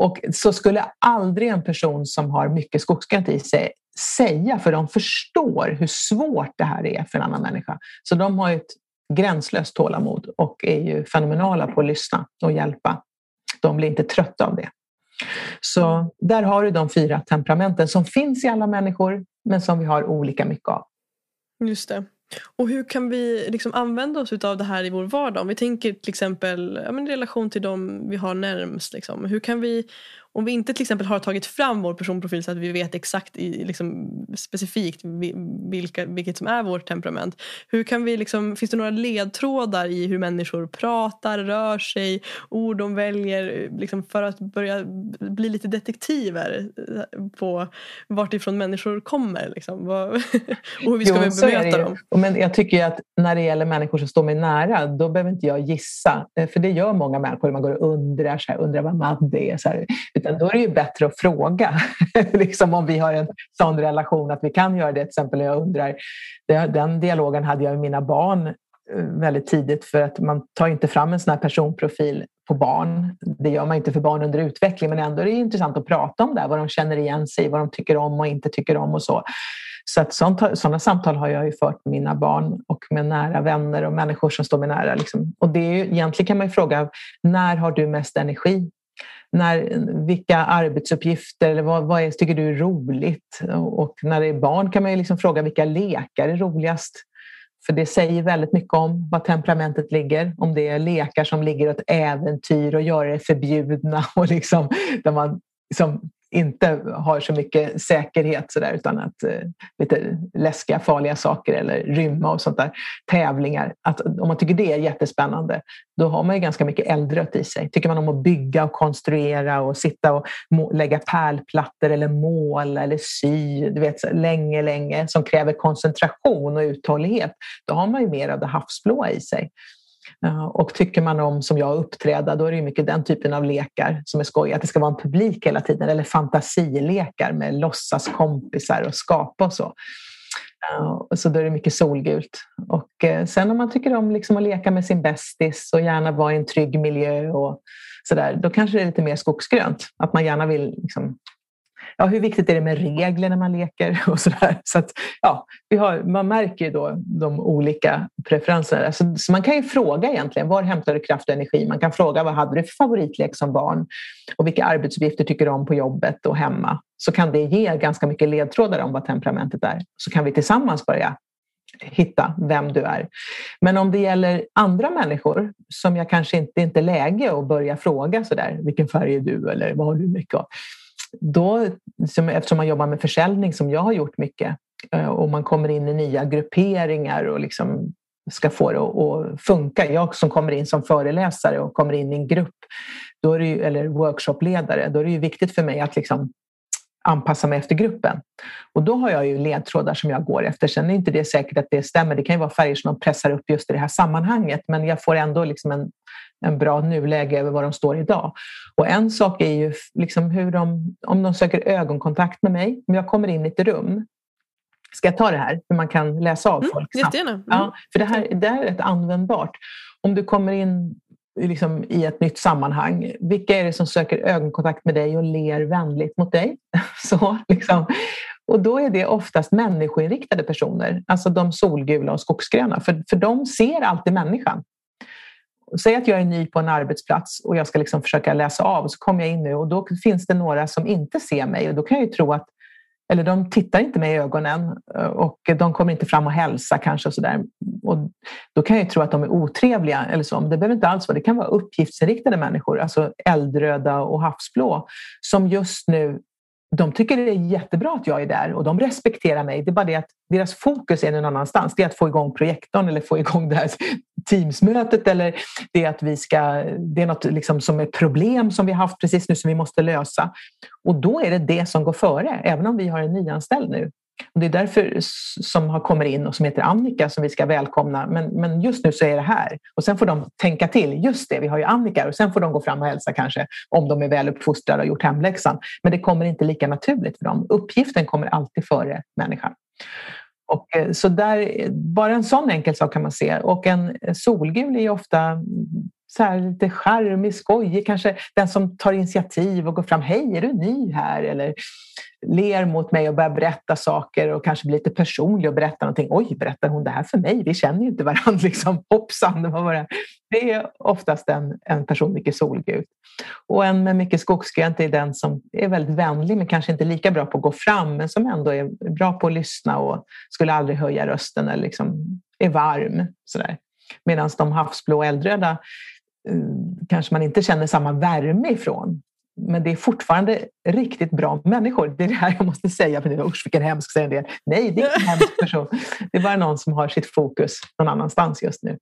Och så skulle aldrig en person som har mycket skogsgrönt i sig säga, för de förstår hur svårt det här är för en annan människa. Så de har ett gränslöst tålamod och är ju fenomenala på att lyssna och hjälpa. De blir inte trötta av det. Så där har du de fyra temperamenten som finns i alla människor men som vi har olika mycket av. Just det. Och hur kan vi liksom använda oss av det här i vår vardag? Om vi tänker till exempel ja, men relation till de vi har närmst. Liksom. Hur kan vi om vi inte till exempel har tagit fram vår personprofil så att vi vet exakt i, liksom, specifikt vilka, vilket som är vårt temperament. Hur kan vi liksom, finns det några ledtrådar i hur människor pratar, rör sig, ord de väljer liksom, för att börja bli lite detektiver på vart ifrån människor kommer? Liksom, och hur vi ska jo, bemöta dem? Men jag tycker att när det gäller människor som står mig nära då behöver inte jag gissa. Eh, för det gör många människor. Man går och undrar, så här, undrar vad Madde är. Så här, utan då är det ju bättre att fråga. liksom om vi har en sån relation att vi kan göra det. Till exempel jag undrar, den dialogen hade jag med mina barn eh, väldigt tidigt för att man tar inte fram en sån här personprofil på barn. Det gör man inte för barn under utveckling men ändå är det intressant att prata om det, vad de känner igen sig vad de tycker om och inte tycker om och så. Så att sånt, sådana samtal har jag ju fört med mina barn och med nära vänner och människor som står mig nära. Liksom. Och det är ju, egentligen kan man ju fråga, när har du mest energi? När, vilka arbetsuppgifter eller vad, vad är, tycker du är roligt? Och när det är barn kan man ju liksom fråga vilka lekar är roligast? För det säger väldigt mycket om var temperamentet ligger. Om det är lekar som ligger åt äventyr och göra det förbjudna och liksom, där man liksom inte har så mycket säkerhet så där, utan att eh, lite läskiga, farliga saker eller rymma och sånt där. Tävlingar. Att, om man tycker det är jättespännande, då har man ju ganska mycket eldrött i sig. Tycker man om att bygga och konstruera och sitta och lägga pärlplattor eller måla eller sy, du vet, länge, länge, som kräver koncentration och uthållighet, då har man ju mer av det havsblåa i sig. Eh, och tycker man om, som jag, uppträda, då är det mycket den typen av lekar som är skoj. Att det ska vara en publik hela tiden, eller fantasilekar med låtsaskompisar och skapa och så. Eh, så då är det mycket solgult. Och eh, sen om man tycker om liksom att leka med sin bästis och gärna vara i en trygg miljö och sådär, då kanske det är lite mer skogsgrönt. Att man gärna vill liksom ja, hur viktigt är det med regler när man leker och sådär. Så att, ja, vi har, man märker ju då de olika preferenserna. Så, så, man kan ju fråga egentligen, var hämtar du kraft och energi? Man kan fråga, vad hade du för favoritlek som barn? Och vilka arbetsuppgifter tycker du om på jobbet och hemma? Så kan det ge ganska mycket ledtrådar om vad temperamentet är. Så kan vi tillsammans börja hitta vem du är. Men om det gäller andra människor som jag kanske inte, inte är läge att börja fråga sådär, vilken färg är du eller vad har du mycket av? Då, eftersom man jobbar med försäljning som jag har gjort mycket eh, och man kommer in i nya grupperingar och liksom ska få det att funka. Jag som kommer in som föreläsare och kommer in i en grupp då är ju, eller workshopledare, då är det ju viktigt för mig att liksom anpassa mig efter gruppen. Och då har jag ju ledtrådar som jag går efter. Sen är inte det säkert att det stämmer. Det kan ju vara färger som de pressar upp just i det här sammanhanget, men jag får ändå liksom en, en bra nuläge över var de står idag. Och en sak är ju liksom hur de, om de söker ögonkontakt med mig, om jag kommer in i ett rum, Ska jag ta det här, hur man kan läsa av mm, folk snabbt? Mm. Ja, för det här, det här är rätt användbart. Om du kommer in liksom, i ett nytt sammanhang. Vilka är det som söker ögonkontakt med dig och ler vänligt mot dig? Så, liksom. Och då är det oftast människoinriktade personer, alltså de solgula och skogsgröna, för, för de ser alltid människan. Säg att jag är ny på en arbetsplats och jag ska liksom försöka läsa av, så kommer jag in nu och då finns det några som inte ser mig och då kan jag ju tro att eller de tittar inte mig i ögonen eh, och de kommer inte fram och hälsa kanske. Och sådär. Och då kan jag ju tro att de är otrevliga. Eller så. Men det behöver inte alls vara det. kan vara uppgiftsinriktade människor, alltså eldröda och havsblå, som just nu de tycker det är jättebra att jag är där och de respekterar mig. Det är bara det att deras fokus är någon annanstans. Det är att få igång projektorn eller få igång det här Teamsmötet eller det är att vi ska, det är något liksom som är problem som vi har haft precis nu som vi måste lösa. Och då är det det som går före, även om vi har en nyanställd nu. Och det är därför som har kommit in och som heter Annika som vi ska välkomna. Men, men just nu så är det här. Och sen får de tänka till. Just det, vi har ju Annika. Och sen får de gå fram och hälsa kanske om de är väl uppfostrade och gjort hemläxan. Men det kommer inte lika naturligt för dem. Uppgiften kommer alltid före människan. Och, eh, så där, bara en sån enkel sak kan man se. Och en solgul är ofta så här lite charmig, skojig, kanske den som tar initiativ och går fram. Hej, är du ny här? Eller ler mot mig och börjar berätta saker och kanske blir lite personlig och berättar någonting. Oj, berättar hon det här för mig? Vi känner ju inte varandra. Liksom. Hoppsan, det, var bara... det är oftast en, en person mycket solgult. Och en med mycket skogsgrönt är den som är väldigt vänlig men kanske inte lika bra på att gå fram men som ändå är bra på att lyssna och skulle aldrig höja rösten eller liksom är varm. Medan de havsblå och eldröda kanske man inte känner samma värme ifrån men det är fortfarande riktigt bra människor. Det är det här jag måste säga. För är, usch vilken hemsk säger det. Nej, det är ingen hemsk person. Det är bara någon som har sitt fokus någon annanstans just nu.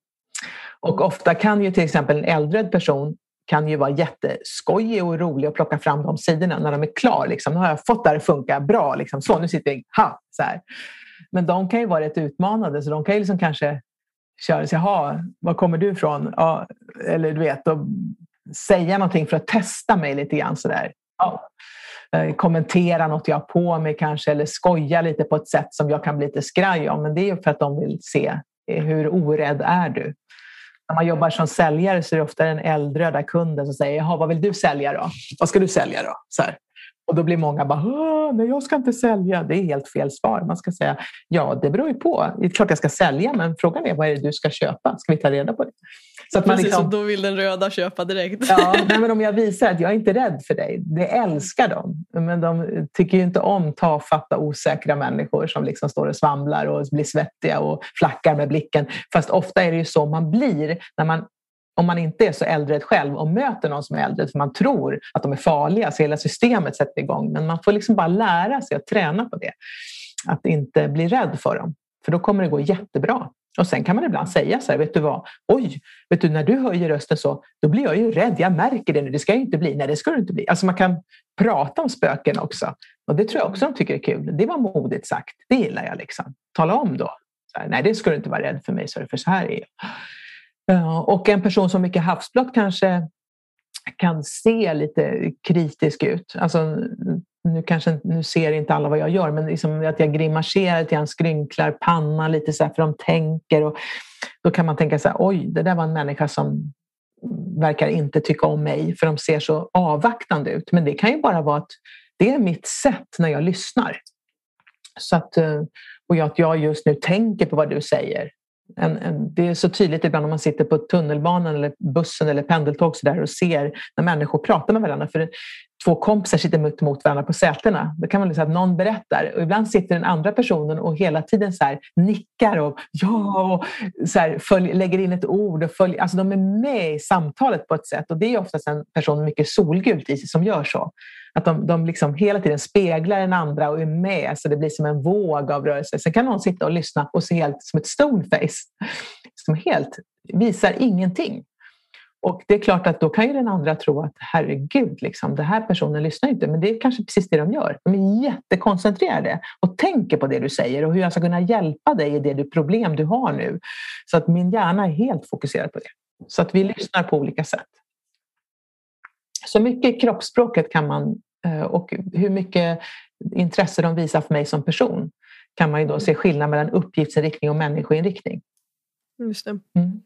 Och ofta kan ju till exempel en äldre person kan ju vara jätteskojig och rolig och plocka fram de sidorna när de är klar. Liksom. Nu har jag fått det här att funka bra. Liksom. Så, nu sitter jag ha, så här. Men de kan ju vara rätt utmanande så de kan ju liksom kanske köra jaha, var kommer du ifrån? Ja, eller du vet, och säga någonting för att testa mig lite grann sådär. Ja. Eh, kommentera något jag har på mig kanske eller skoja lite på ett sätt som jag kan bli lite skraj om. Men det är ju för att de vill se eh, hur orädd är du? När man jobbar som säljare så är det ofta den eldröda kunden som säger Jaha, vad vill du sälja då? Vad ska du sälja då? Så här. Och då blir många bara, nej jag ska inte sälja. Det är helt fel svar. Man ska säga, ja det beror ju på. Det är klart jag ska sälja, men frågan är vad är det du ska köpa? Ska vi ta reda på det? Så att man Precis, liksom, då vill den röda köpa direkt. Ja, nej, men om jag visar att jag är inte rädd för dig, det älskar de. Men de tycker ju inte om tafatta, osäkra människor som liksom står och svamlar och blir svettiga och flackar med blicken. Fast ofta är det ju så man blir när man om man inte är så äldre själv och möter någon som är äldre för man tror att de är farliga så hela systemet sätter igång. Men man får liksom bara lära sig att träna på det. Att inte bli rädd för dem. För då kommer det gå jättebra. Och sen kan man ibland säga så här, vet du vad? Oj, vet du när du höjer rösten så, då blir jag ju rädd. Jag märker det nu. Det ska ju inte bli. Nej, det ska du inte bli. Alltså man kan prata om spöken också. Och det tror jag också de tycker är kul. Det var modigt sagt. Det gillar jag liksom. Tala om då. Här, Nej, det ska du inte vara rädd för mig, så för så här är jag. Och en person som mycket havsblått kanske kan se lite kritisk ut. Alltså, nu, kanske, nu ser inte alla vad jag gör, men liksom att jag grimaserar lite grann, skrynklar pannan lite så här, för de tänker. Och då kan man tänka så här, oj, det där var en människa som verkar inte tycka om mig, för de ser så avvaktande ut. Men det kan ju bara vara att det är mitt sätt när jag lyssnar. Så att, eh, och att jag just nu tänker på vad du säger en, en, det är så tydligt ibland om man sitter på tunnelbanan eller bussen eller pendeltåg så där och ser när människor pratar med varandra. För två kompisar sitter mot, mot varandra på sätena. Då kan man säga att någon berättar och ibland sitter den andra personen och hela tiden så nickar och ja och så här, följ, lägger in ett ord. Och följ, alltså de är med i samtalet på ett sätt och det är oftast en person med mycket solgult i sig som gör så. Att de, de liksom hela tiden speglar den andra och är med så det blir som en våg av rörelse. Sen kan någon sitta och lyssna och se helt som ett stoneface. Som helt visar ingenting. Och det är klart att då kan ju den andra tro att herregud, liksom, den här personen lyssnar inte. Men det är kanske precis det de gör. De är jättekoncentrerade och tänker på det du säger och hur jag ska kunna hjälpa dig i det du, problem du har nu. Så att min hjärna är helt fokuserad på det. Så att vi lyssnar på olika sätt. Så mycket kroppsspråket kan man eh, och hur mycket intresse de visar för mig som person kan man ju då se skillnad mellan uppgiftsinriktning och människoinriktning. Just det. Mm.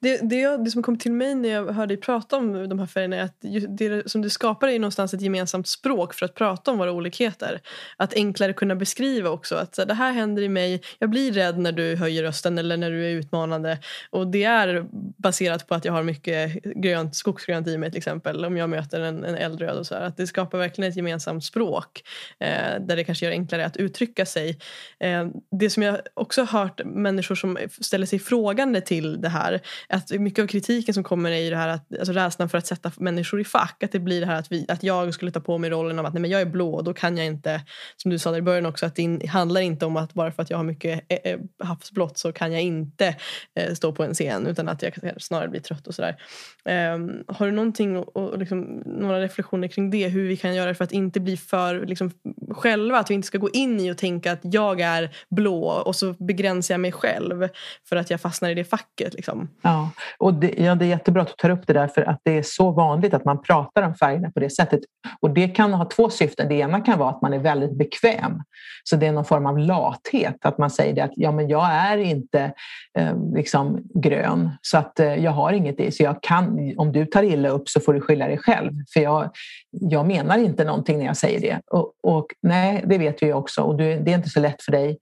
Det, det, det som kom till mig när jag hörde dig prata om de här färgerna är att det som du skapar är någonstans ett gemensamt språk för att prata om våra olikheter. Att enklare kunna beskriva också att så, det här händer i mig, jag blir rädd när du höjer rösten eller när du är utmanande. Och det är baserat på att jag har mycket grönt, skogsgrönt i mig till exempel om jag möter en, en eldröd och så här. Att det skapar verkligen ett gemensamt språk eh, där det kanske gör enklare att uttrycka sig. Eh, det som jag också har hört människor som ställer sig frågande till det här att mycket av kritiken som kommer är ju det här att, alltså rädslan för att sätta människor i fack. Att det blir det här att, vi, att jag skulle ta på mig rollen av att nej, men jag är blå och då kan jag inte, som du sa där i början också, att det handlar inte om att bara för att jag har mycket eh, eh, havsblått så kan jag inte eh, stå på en scen utan att jag snarare blir trött och sådär. Um, har du någonting och, liksom, några reflektioner kring det? Hur vi kan göra för att inte bli för liksom, själva, att vi inte ska gå in i och tänka att jag är blå och så begränsar jag mig själv för att jag fastnar i det facket. Liksom. Ja, och det, ja, det är jättebra att du tar upp det där för att det är så vanligt att man pratar om färgerna på det sättet. Och det kan ha två syften. Det ena kan vara att man är väldigt bekväm. Så det är någon form av lathet, att man säger det att ja, men jag är inte eh, liksom grön så att eh, jag har inget i. Så jag kan, om du tar illa upp så får du skylla dig själv. För jag, jag menar inte någonting när jag säger det. Och, och nej, det vet jag också och du, det är inte så lätt för dig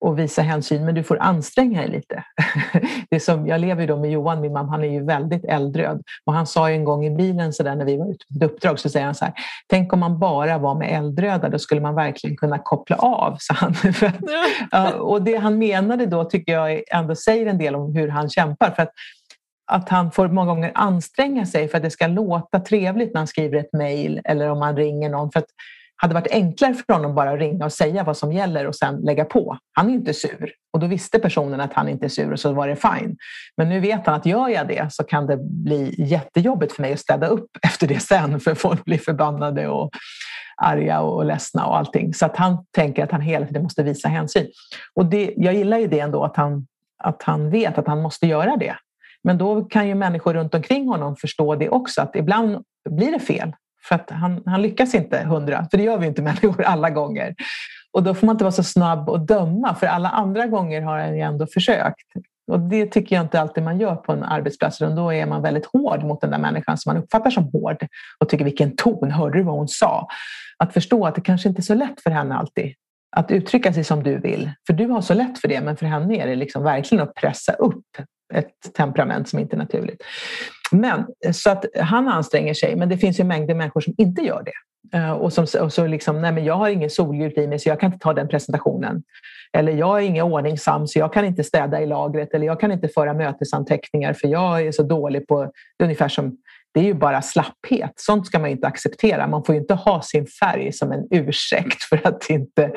och visa hänsyn, men du får anstränga dig lite. Det som, jag lever ju då med Johan, min mamma, han är ju väldigt eldröd. Och han sa en gång i bilen så där, när vi var ute på ett uppdrag, så säger han så här, tänk om man bara var med eldröda, då skulle man verkligen kunna koppla av, sa han. och det han menade då tycker jag ändå säger en del om hur han kämpar. För att, att han får många gånger anstränga sig för att det ska låta trevligt när han skriver ett mejl eller om man ringer någon. För att hade varit enklare för honom bara att ringa och säga vad som gäller och sen lägga på. Han är inte sur och då visste personen att han inte är sur och så var det fine. Men nu vet han att gör jag det så kan det bli jättejobbigt för mig att städa upp efter det sen för folk blir förbannade och arga och ledsna och allting. Så att han tänker att han hela tiden måste visa hänsyn. Och det, jag gillar ju det ändå att han, att han vet att han måste göra det. Men då kan ju människor runt omkring honom förstå det också, att ibland blir det fel. För att han, han lyckas inte hundra, för det gör vi inte människor alla gånger. Och då får man inte vara så snabb och döma, för alla andra gånger har han ju ändå försökt. Och det tycker jag inte alltid man gör på en arbetsplats, utan då är man väldigt hård mot den där människan som man uppfattar som hård och tycker vilken ton, hörde du vad hon sa? Att förstå att det kanske inte är så lätt för henne alltid att uttrycka sig som du vill. För du har så lätt för det, men för henne är det liksom verkligen att pressa upp ett temperament som inte är naturligt. Men, eh, så att han anstränger sig, men det finns ju mängder människor som inte gör det. Eh, och, som, och så liksom, nej men jag har ingen solljus i mig så jag kan inte ta den presentationen. Eller jag är ingen ordningsam så jag kan inte städa i lagret. Eller jag kan inte föra mötesanteckningar för jag är så dålig på... Det är ungefär som det är ju bara slapphet. Sånt ska man inte acceptera. Man får inte ha sin färg som en ursäkt för att inte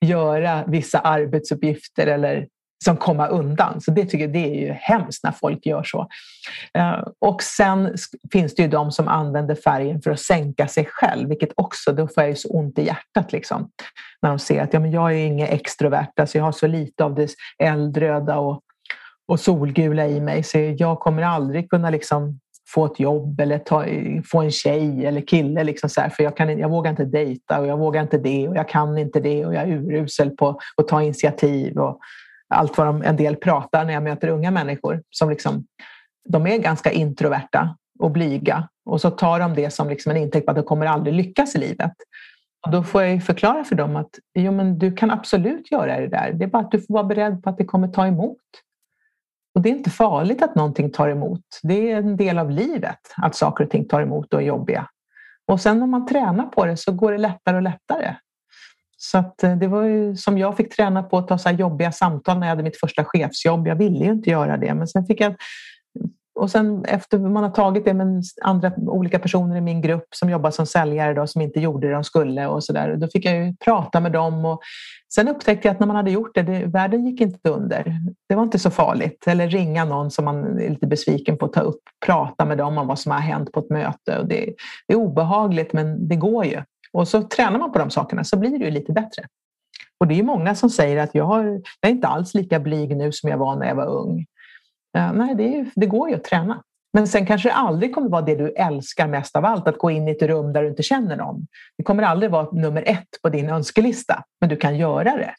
göra vissa arbetsuppgifter eller som komma undan. Så det tycker jag det är ju hemskt när folk gör så. Eh, och sen finns det ju de som använder färgen för att sänka sig själv, vilket också, då får jag ju så ont i hjärtat liksom. När de ser att ja, men jag är inget extrovert, alltså jag har så lite av det eldröda och, och solgula i mig så jag kommer aldrig kunna liksom få ett jobb eller ta, få en tjej eller kille. Liksom så här, för jag, kan, jag vågar inte dejta och jag vågar inte det och jag kan inte det och jag är urusel på att ta initiativ. Och allt vad de, en del pratar när jag möter unga människor. Som liksom, de är ganska introverta och blyga och så tar de det som liksom en intäkt på att de kommer aldrig lyckas i livet. Och då får jag förklara för dem att jo, men du kan absolut göra det där. Det är bara att du får vara beredd på att det kommer ta emot. Och det är inte farligt att någonting tar emot. Det är en del av livet att saker och ting tar emot och är jobbiga. Och sen om man tränar på det så går det lättare och lättare. Så att eh, det var ju som jag fick träna på att ta så jobbiga samtal när jag hade mitt första chefsjobb. Jag ville ju inte göra det, men sen fick jag och sen efter man har tagit det med andra olika personer i min grupp som jobbar som säljare då, som inte gjorde det de skulle och så där. Då fick jag ju prata med dem och sen upptäckte jag att när man hade gjort det, det, världen gick inte under. Det var inte så farligt. Eller ringa någon som man är lite besviken på, ta upp, prata med dem om vad som har hänt på ett möte. Och det, det är obehagligt men det går ju. Och så tränar man på de sakerna så blir det ju lite bättre. Och det är många som säger att jag, har, jag är inte alls lika blyg nu som jag var när jag var ung. Ja, nej, det, är, det går ju att träna. Men sen kanske det aldrig kommer vara det du älskar mest av allt, att gå in i ett rum där du inte känner någon. Det kommer aldrig vara nummer ett på din önskelista, men du kan göra det.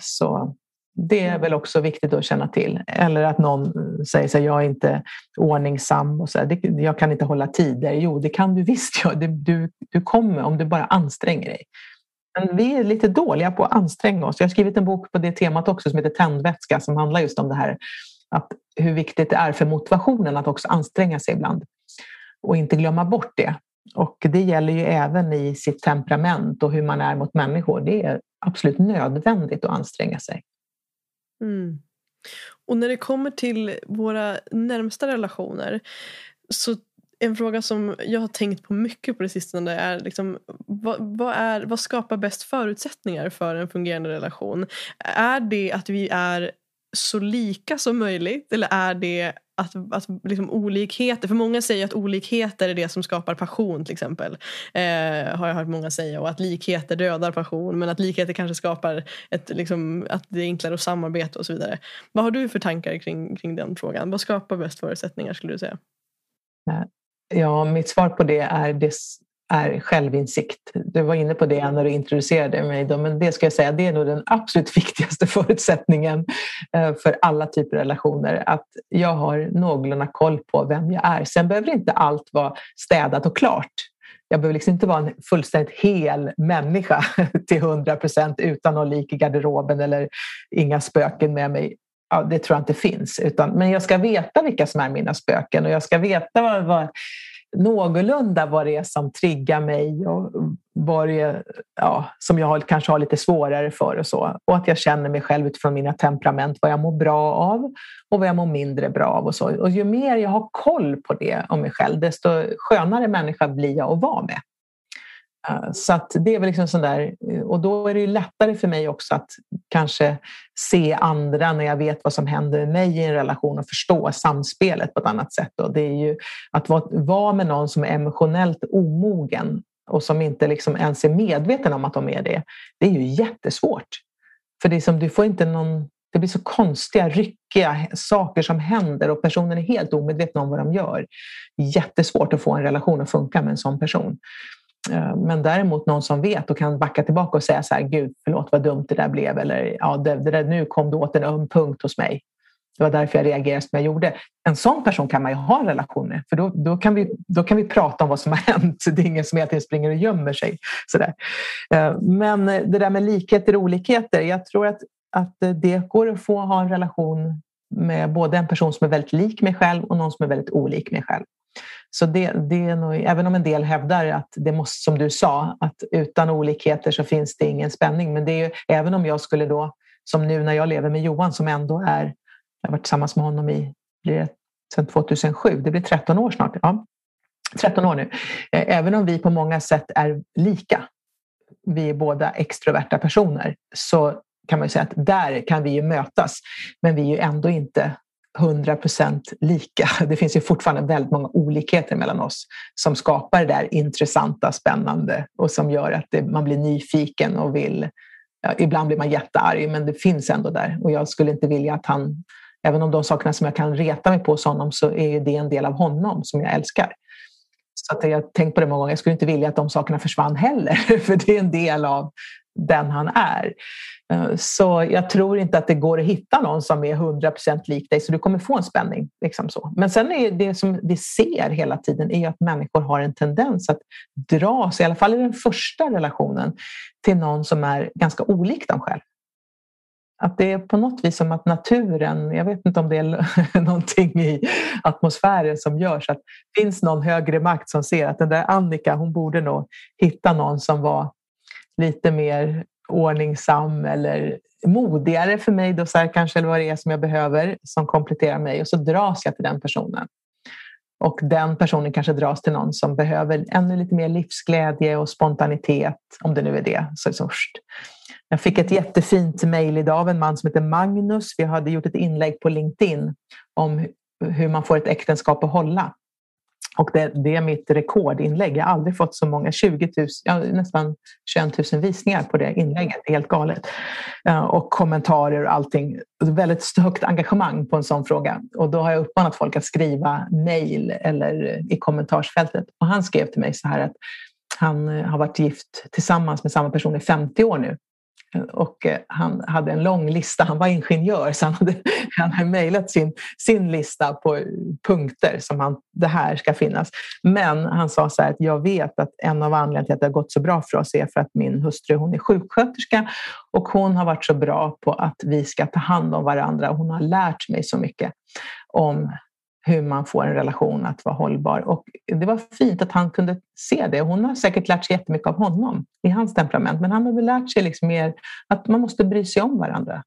Så det är väl också viktigt att känna till. Eller att någon säger att jag är inte ordningsam och så här, jag kan inte hålla tider. Jo, det kan du visst göra. Du, du kommer om du bara anstränger dig. Men vi är lite dåliga på att anstränga oss. Jag har skrivit en bok på det temat också som heter Tändvätska som handlar just om det här att hur viktigt det är för motivationen att också anstränga sig ibland och inte glömma bort det. Och det gäller ju även i sitt temperament och hur man är mot människor. Det är absolut nödvändigt att anstränga sig. Mm. Och när det kommer till våra närmsta relationer så en fråga som jag har tänkt på mycket på det sistone är liksom, vad, vad, är, vad skapar bäst förutsättningar för en fungerande relation? Är det att vi är så lika som möjligt eller är det att, att liksom olikheter, för många säger att olikheter är det som skapar passion till exempel. Eh, har jag hört många säga och att likheter dödar passion men att likheter kanske skapar ett, liksom, att det är enklare att samarbeta och så vidare. Vad har du för tankar kring, kring den frågan? Vad skapar bäst förutsättningar skulle du säga? Ja, mitt svar på det är det är självinsikt. Du var inne på det när du introducerade mig, då, men det ska jag säga, det är nog den absolut viktigaste förutsättningen eh, för alla typer av relationer. Att jag har någorlunda koll på vem jag är. Sen behöver inte allt vara städat och klart. Jag behöver liksom inte vara en fullständigt hel människa till hundra procent utan någon lik i garderoben eller inga spöken med mig. Ja, det tror jag inte finns. Utan, men jag ska veta vilka som är mina spöken och jag ska veta vad, vad någorlunda vad det är som triggar mig och vad det är, ja, som jag kanske har lite svårare för och så. Och att jag känner mig själv utifrån mina temperament, vad jag mår bra av och vad jag mår mindre bra av. Och, så. och ju mer jag har koll på det om mig själv, desto skönare människa blir jag att vara med. Eh, så att det är väl liksom sån där, eh, och då är det ju lättare för mig också att kanske se andra när jag vet vad som händer med mig i en relation och förstå samspelet på ett annat sätt. Och det är ju att vara med någon som är emotionellt omogen och som inte liksom ens är medveten om att de är det. Det är ju jättesvårt. För det, är som, du får inte någon, det blir så konstiga, ryckiga saker som händer och personen är helt omedveten om vad de gör. Jättesvårt att få en relation att funka med en sån person. Eh, men däremot någon som vet och kan backa tillbaka och säga så här, gud förlåt vad dumt det där blev eller ja, det, det där, nu kom det åt en öm punkt hos mig. Det var därför jag reagerade som jag gjorde. En sån person kan man ju ha en relation med för då, då, kan, vi, då kan vi prata om vad som har hänt. Det är ingen som hela tiden springer och gömmer sig. Så där. Eh, men det där med likheter och olikheter, jag tror att, att det går att få ha en relation med både en person som är väldigt lik mig själv och någon som är väldigt olik mig själv. Så det, det är nog, även om en del hävdar att det måste, som du sa, att utan olikheter så finns det ingen spänning. Men det är ju, även om jag skulle då, som nu när jag lever med Johan som ändå är, jag har varit tillsammans med honom i, blir det, sedan 2007, det blir 13 år snart. Ja, 13 år nu. Eh, även om vi på många sätt är lika, vi är båda extroverta personer, så kan man säga att där kan vi ju mötas. Men vi är ju ändå inte 100 procent lika. Det finns ju fortfarande väldigt många olikheter mellan oss som skapar det där intressanta, spännande och som gör att det, man blir nyfiken och vill... Ja, ibland blir man jättearg, men det finns ändå där. Och jag skulle inte vilja att han... Även om de sakerna som jag kan reta mig på hos honom så är det en del av honom som jag älskar. Så att jag har tänkt på det många gånger. Jag skulle inte vilja att de sakerna försvann heller, för det är en del av den han är. Eh, så jag tror inte att det går att hitta någon som är 100% lik dig, så du kommer få en spänning. Liksom så. Men sen är det som vi ser hela tiden är att människor har en tendens att dras, i alla fall i den första relationen, till någon som är ganska olik dem själv. Att det är på något vis som att naturen, jag vet inte om det är någonting i atmosfären som gör så att det finns någon högre makt som ser att den där Annika, hon borde nog hitta någon som var lite mer ordningsam eller modigare för mig då så här, kanske eller vad det är som jag behöver som kompletterar mig och så dras jag till den personen. Och den personen kanske dras till någon som behöver ännu lite mer livsglädje och spontanitet, om det nu är det så först. Jag fick ett jättefint mejl idag av en man som heter Magnus. Vi hade gjort ett inlägg på LinkedIn om hur man får ett äktenskap att hålla. Och det, det, är mitt rekordinlägg. Jag har aldrig fått så många, 20 000, ja, nästan 21 000 visningar på det inlägget. Det är helt galet. Eh, och kommentarer och allting. Väldigt högt engagemang på en sån fråga. Och då har jag uppmanat folk att skriva mejl eller i kommentarsfältet. Och han skrev till mig så här att han eh, har varit gift tillsammans med samma person i 50 år nu. Och eh, han hade en lång lista, han var ingenjör så han hade, han hade mejlat sin, sin lista på punkter som han, det här ska finnas. Men han sa så här att jag vet att en av anledningarna till att det har gått så bra för oss är för att min hustru hon är sjuksköterska och hon har varit så bra på att vi ska ta hand om varandra. Hon har lärt mig så mycket om hur man får en relation att vara hållbar. Och det var fint att han kunde se det. Hon har säkert lärt sig jättemycket av honom i hans temperament, men han har väl lärt sig liksom mer att man måste bry sig om varandra.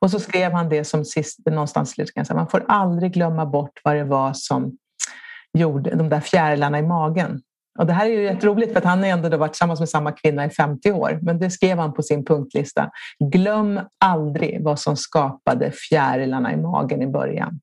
Och så skrev han det som sist, någonstans, man får aldrig glömma bort vad det var som gjorde de där fjärilarna i magen. Och det här är ju rätt roligt för att han har ändå varit tillsammans med samma kvinna i 50 år. Men det skrev han på sin punktlista. Glöm aldrig vad som skapade fjärilarna i magen i början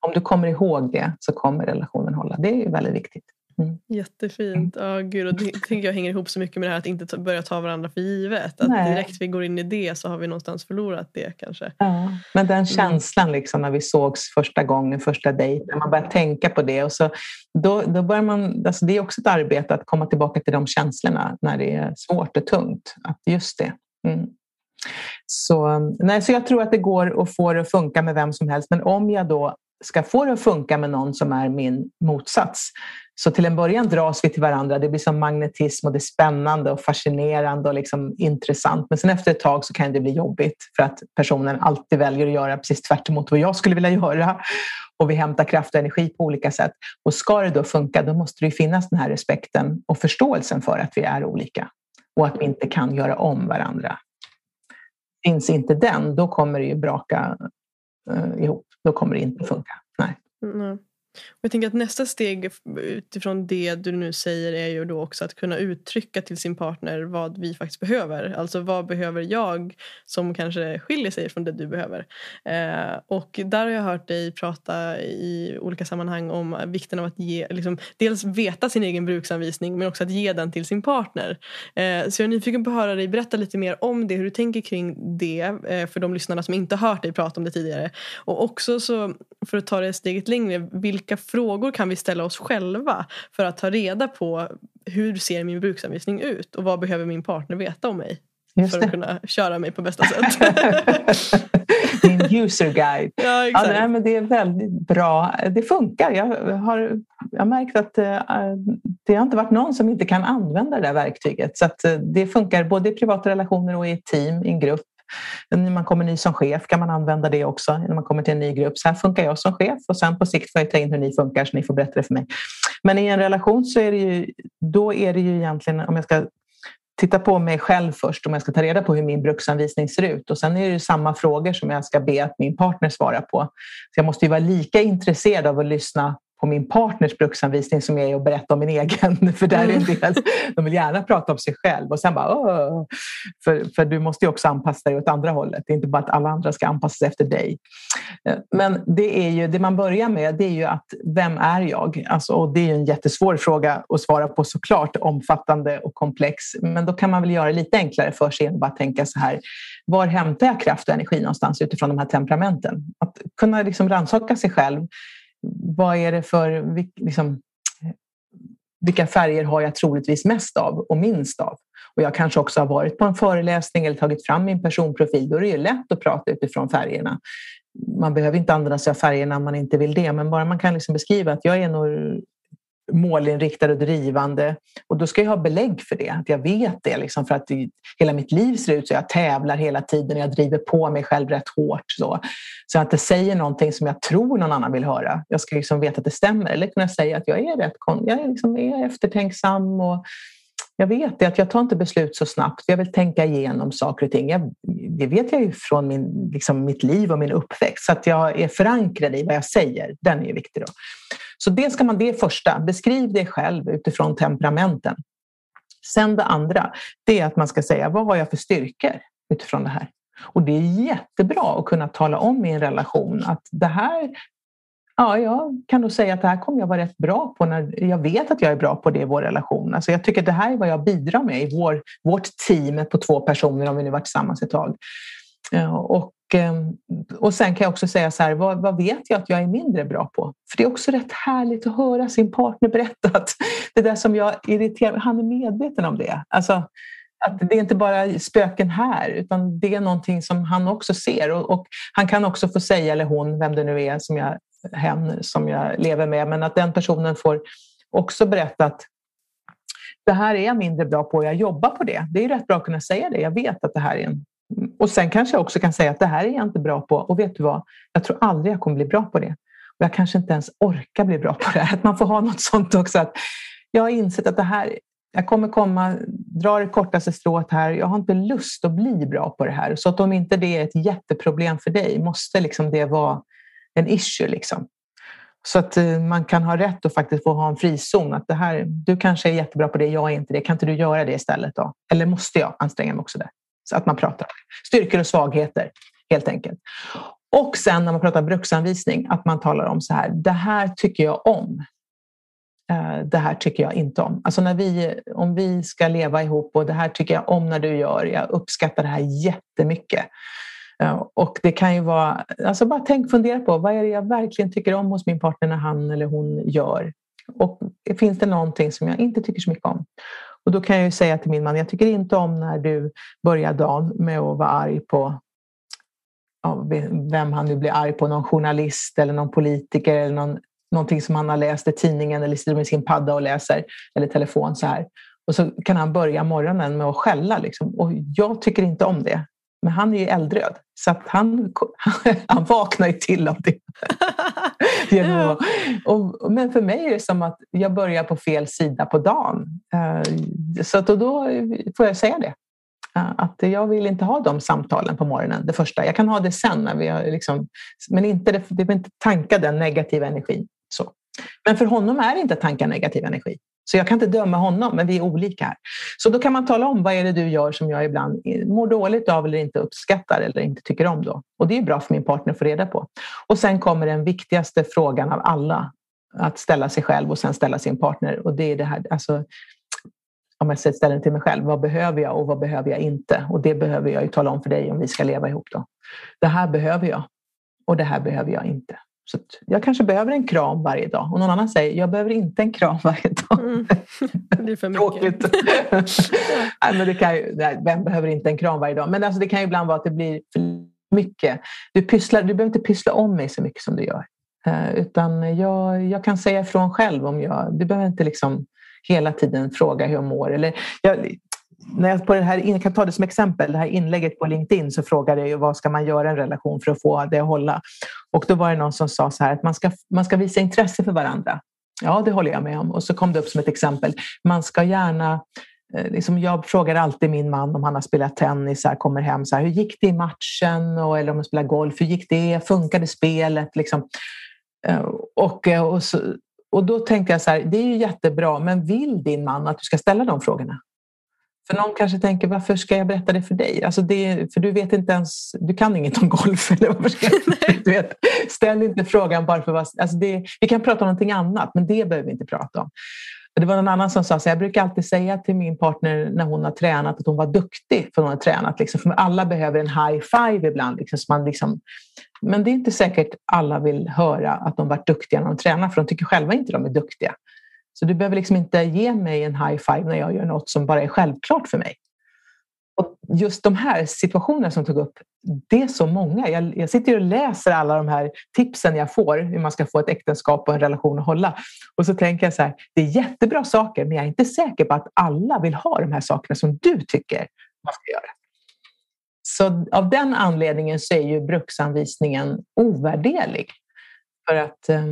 om du kommer ihåg det så kommer relationen hålla. Det är väldigt viktigt. Mm. Jättefint. Ja, gud, och det tänker jag hänger ihop så mycket med det här att inte börja ta varandra för givet. Att Nej. direkt vi går in i det så har vi någonstans förlorat det kanske. Ja, men den mm. känslan liksom när vi sågs första gången, första dejten, man börjar tänka på det och så då, då börjar man, alltså det är också ett arbete att komma tillbaka till de känslorna när det är svårt och tungt. Att just det. Mm. Så, nej, så jag tror att det går att få det att funka med vem som helst. Men om jag då ska få det att funka med någon som är min motsats. Så till en början dras vi till varandra. Det blir som magnetism och det är spännande och fascinerande och liksom intressant. Men sen efter ett tag så kan det bli jobbigt för att personen alltid väljer att göra precis tvärt vad jag skulle vilja göra. Och vi hämtar kraft och energi på olika sätt. Och ska det då funka, då måste det finnas den här respekten och förståelsen för att vi är olika och att vi inte kan göra om varandra. Finns inte den, då kommer det ju braka Eh, ihop. Då kommer det inte funka. Nej. Mm. Jag tänker att nästa steg utifrån det du nu säger är ju då också att kunna uttrycka till sin partner vad vi faktiskt behöver. Alltså vad behöver jag som kanske skiljer sig från det du behöver. Eh, och där har jag hört dig prata i olika sammanhang om vikten av att ge, liksom, dels veta sin egen bruksanvisning men också att ge den till sin partner. Eh, så jag är nyfiken på att höra dig berätta lite mer om det, hur du tänker kring det eh, för de lyssnarna som inte hört dig prata om det tidigare. Och också så, för att ta det steget längre, vilka frågor kan vi ställa oss själva för att ta reda på hur ser min bruksanvisning ut och vad behöver min partner veta om mig för att kunna köra mig på bästa sätt. Min user guide. Ja, exakt. Ja, nej, men det är väldigt bra. Det funkar. Jag har, jag har märkt att uh, det har inte varit någon som inte kan använda det där verktyget. Så uh, det funkar både i privata relationer och i ett team, i en grupp. När man kommer ny som chef kan man använda det också. När man kommer till en ny grupp. Så här funkar jag som chef och sen på sikt får jag ta in hur ni funkar så ni får berätta det för mig. Men i en relation så är det ju, då är det ju egentligen, om jag ska titta på mig själv först om jag ska ta reda på hur min bruksanvisning ser ut. Och sen är det ju samma frågor som jag ska be att min partner svarar på. Så jag måste ju vara lika intresserad av att lyssna på min partners bruksanvisning som är att berätta om min egen. För där är en del, de vill gärna prata om sig själv och sen bara Åh! För, för du måste ju också anpassa dig åt andra hållet. Det är inte bara att alla andra ska anpassa sig efter dig. Eh, men det, är ju, det man börjar med det är ju att vem är jag? Alltså, och det är ju en jättesvår fråga att svara på såklart, omfattande och komplex. Men då kan man väl göra det lite enklare för sig än bara tänka så här. Var hämtar jag kraft och energi någonstans utifrån de här temperamenten? Att kunna liksom rannsaka sig själv vad är det för, liksom, vilka färger har jag troligtvis mest av och minst av? Och jag kanske också har varit på en föreläsning eller tagit fram min personprofil. Då är det ju lätt att prata utifrån färgerna. Man behöver inte använda sig av färgerna om man inte vill det, men bara man kan liksom beskriva att jag är nog målinriktad och drivande. Och då ska jag ha belägg för det, att jag vet det. Liksom, för att hela mitt liv ser ut så. Jag tävlar hela tiden och jag driver på mig själv rätt hårt. Så, så att det säger någonting som jag tror någon annan vill höra. Jag ska liksom veta att det stämmer. Eller kunna säga att jag är rätt jag är, liksom, är eftertänksam och jag vet det, att jag tar inte beslut så snabbt. Jag vill tänka igenom saker och ting. Jag, det vet jag ju från min, liksom mitt liv och min uppväxt. Så att jag är förankrad i vad jag säger. Den är ju viktig. Då. Så det ska man, det första, beskriv dig själv utifrån temperamenten. Sen det andra, det är att man ska säga vad har jag för styrkor utifrån det här? Och det är jättebra att kunna tala om i en relation att det här Ja, jag kan nog säga att det här kommer jag vara rätt bra på när jag vet att jag är bra på det i vår relation. Alltså jag tycker att det här är vad jag bidrar med i vår, vårt team på två personer om vi nu varit tillsammans ett tag. Eh, och Ehm, och sen kan jag också säga så här, vad, vad, vet jag att jag är mindre bra på? För det är också rätt härligt att höra sin partner berätta att det där som jag irriterar han är medveten om det. Alltså, att det är inte bara spöken här, utan det är någonting som han också ser. Och, och, han kan också få säga, eller hon, vem det nu är, som jag, hen som jag lever med, men att den personen får också berätta att det här är jag mindre bra på, jag jobbar på det. Det är rätt bra att kunna säga det. Jag vet att det här är en och sen kanske jag också kan säga att det här är jag inte bra på och vet du vad, jag tror aldrig jag kommer bli bra på det. Och jag kanske inte ens orkar bli bra på det. Att man får ha något sånt också. Att jag har insett att det här, jag kommer komma, dra det kortaste strået här. Jag har inte lust att bli bra på det här. Så att om inte det är ett jätteproblem för dig måste liksom det vara en issue. Liksom. Så att eh, man kan ha rätt att faktiskt få ha en frizon. Att det här, du kanske är jättebra på det, jag är inte det. Kan inte du göra det istället då? Eller måste jag anstränga mig också där? Så att man pratar styrkor och svagheter helt enkelt. Och sen när man pratar bruksanvisning, att man talar om så här, det här tycker jag om. Eh, det här tycker jag inte om. Alltså när vi, om vi ska leva ihop och det här tycker jag om när du gör, jag uppskattar det här jättemycket. Eh, och det kan ju vara, alltså bara tänk, fundera på vad är det jag verkligen tycker om hos min partner när han eller hon gör? Och finns det någonting som jag inte tycker så mycket om? Och då kan jag ju säga till min man, jag tycker inte om när du börjar dagen med att vara arg på ja, vem han nu blir arg på, någon journalist eller någon politiker eller någon, någonting som han har läst i tidningen eller sitter med sin padda och läser eller telefon så här. Och så kan han börja morgonen med att skälla. Liksom. Och jag tycker inte om det. Men han är ju eldröd, så att han, han vaknar ju till av det. ja. och, men för mig är det som att jag börjar på fel sida på dagen. Eh, så att, då får jag säga det. Eh, att jag vill inte ha de samtalen på morgonen, det första. Jag kan ha det sen, när vi har liksom, men inte, det vill inte tanka den negativa energin. Så. Men för honom är det inte att tanka negativ energi. Så jag kan inte döma honom, men vi är olika här. Så då kan man tala om vad är det du gör som jag ibland mår dåligt av eller inte uppskattar eller inte tycker om. Då. Och det är bra för min partner att få reda på. Och sen kommer den viktigaste frågan av alla. Att ställa sig själv och sen ställa sin partner. Och det är det här, alltså, om jag ställer den till mig själv, vad behöver jag och vad behöver jag inte? Och det behöver jag ju tala om för dig om vi ska leva ihop. Då. Det här behöver jag och det här behöver jag inte. Så jag kanske behöver en kram varje dag. Och någon annan säger, jag behöver inte en kram varje dag. Mm. Det är för mycket. nej, men det kan ju, nej, vem behöver inte en kram varje dag? Men alltså, det kan ju ibland vara att det blir för mycket. Du, pysslar, du behöver inte pyssla om mig så mycket som du gör. Uh, utan jag, jag kan säga ifrån själv om jag... Du behöver inte liksom hela tiden fråga hur jag mår. Eller jag, när jag, på det här, jag kan ta det som exempel, det här inlägget på LinkedIn så frågade jag vad ska man göra i en relation för att få det att hålla. Och då var det någon som sa så här att man ska, man ska visa intresse för varandra. Ja, det håller jag med om. Och så kom det upp som ett exempel. Man ska gärna eh, liksom jag frågar alltid min man om han har spelat tennis, här, kommer hem, så här, hur gick det i matchen? Och, eller om han spelar golf, hur gick det? Funkade spelet? Liksom. Eh, och, eh, och, så, och då tänker jag så här, det är ju jättebra, men vill din man att du ska ställa de frågorna? För någon kanske tänker, varför ska jag berätta det för dig? Alltså det, för du vet inte ens, du kan inget om golf. Eller varför ska du vet, ställ inte frågan bara för vad... Alltså det, vi kan prata om någonting annat, men det behöver vi inte prata om. Det var någon annan som sa så jag brukar alltid säga till min partner när hon har tränat att hon var duktig för hon har tränat. Liksom. För alla behöver en high five ibland. Liksom, så man liksom, men det är inte säkert alla vill höra att de varit duktiga när de tränar för de tycker själva inte de är duktiga. Så du behöver liksom inte ge mig en high five när jag gör något som bara är självklart för mig. Och just de här situationerna som tog upp, det är så många. Jag, jag sitter och läser alla de här tipsen jag får hur man ska få ett äktenskap och en relation att hålla. Och så tänker jag så här, det är jättebra saker men jag är inte säker på att alla vill ha de här sakerna som du tycker man ska göra. Så av den anledningen så är ju bruksanvisningen ovärderlig. För att eh,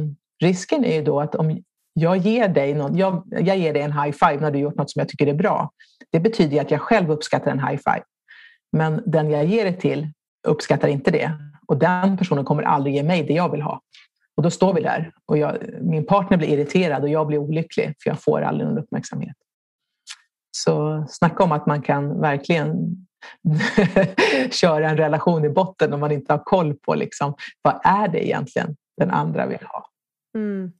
risken är ju då att om jag ger dig något, jag, jag ger dig en high five när du gjort något som jag tycker är bra. Det betyder att jag själv uppskattar en high five. Men den jag ger det till uppskattar inte det. Och den personen kommer aldrig ge mig det jag vill ha. Och då står vi där och jag, min partner blir irriterad och jag blir olycklig för jag får aldrig någon uppmärksamhet. Så snacka om att man kan verkligen köra en relation i botten om man inte har koll på liksom, vad är det egentligen den andra vill ha. Mm.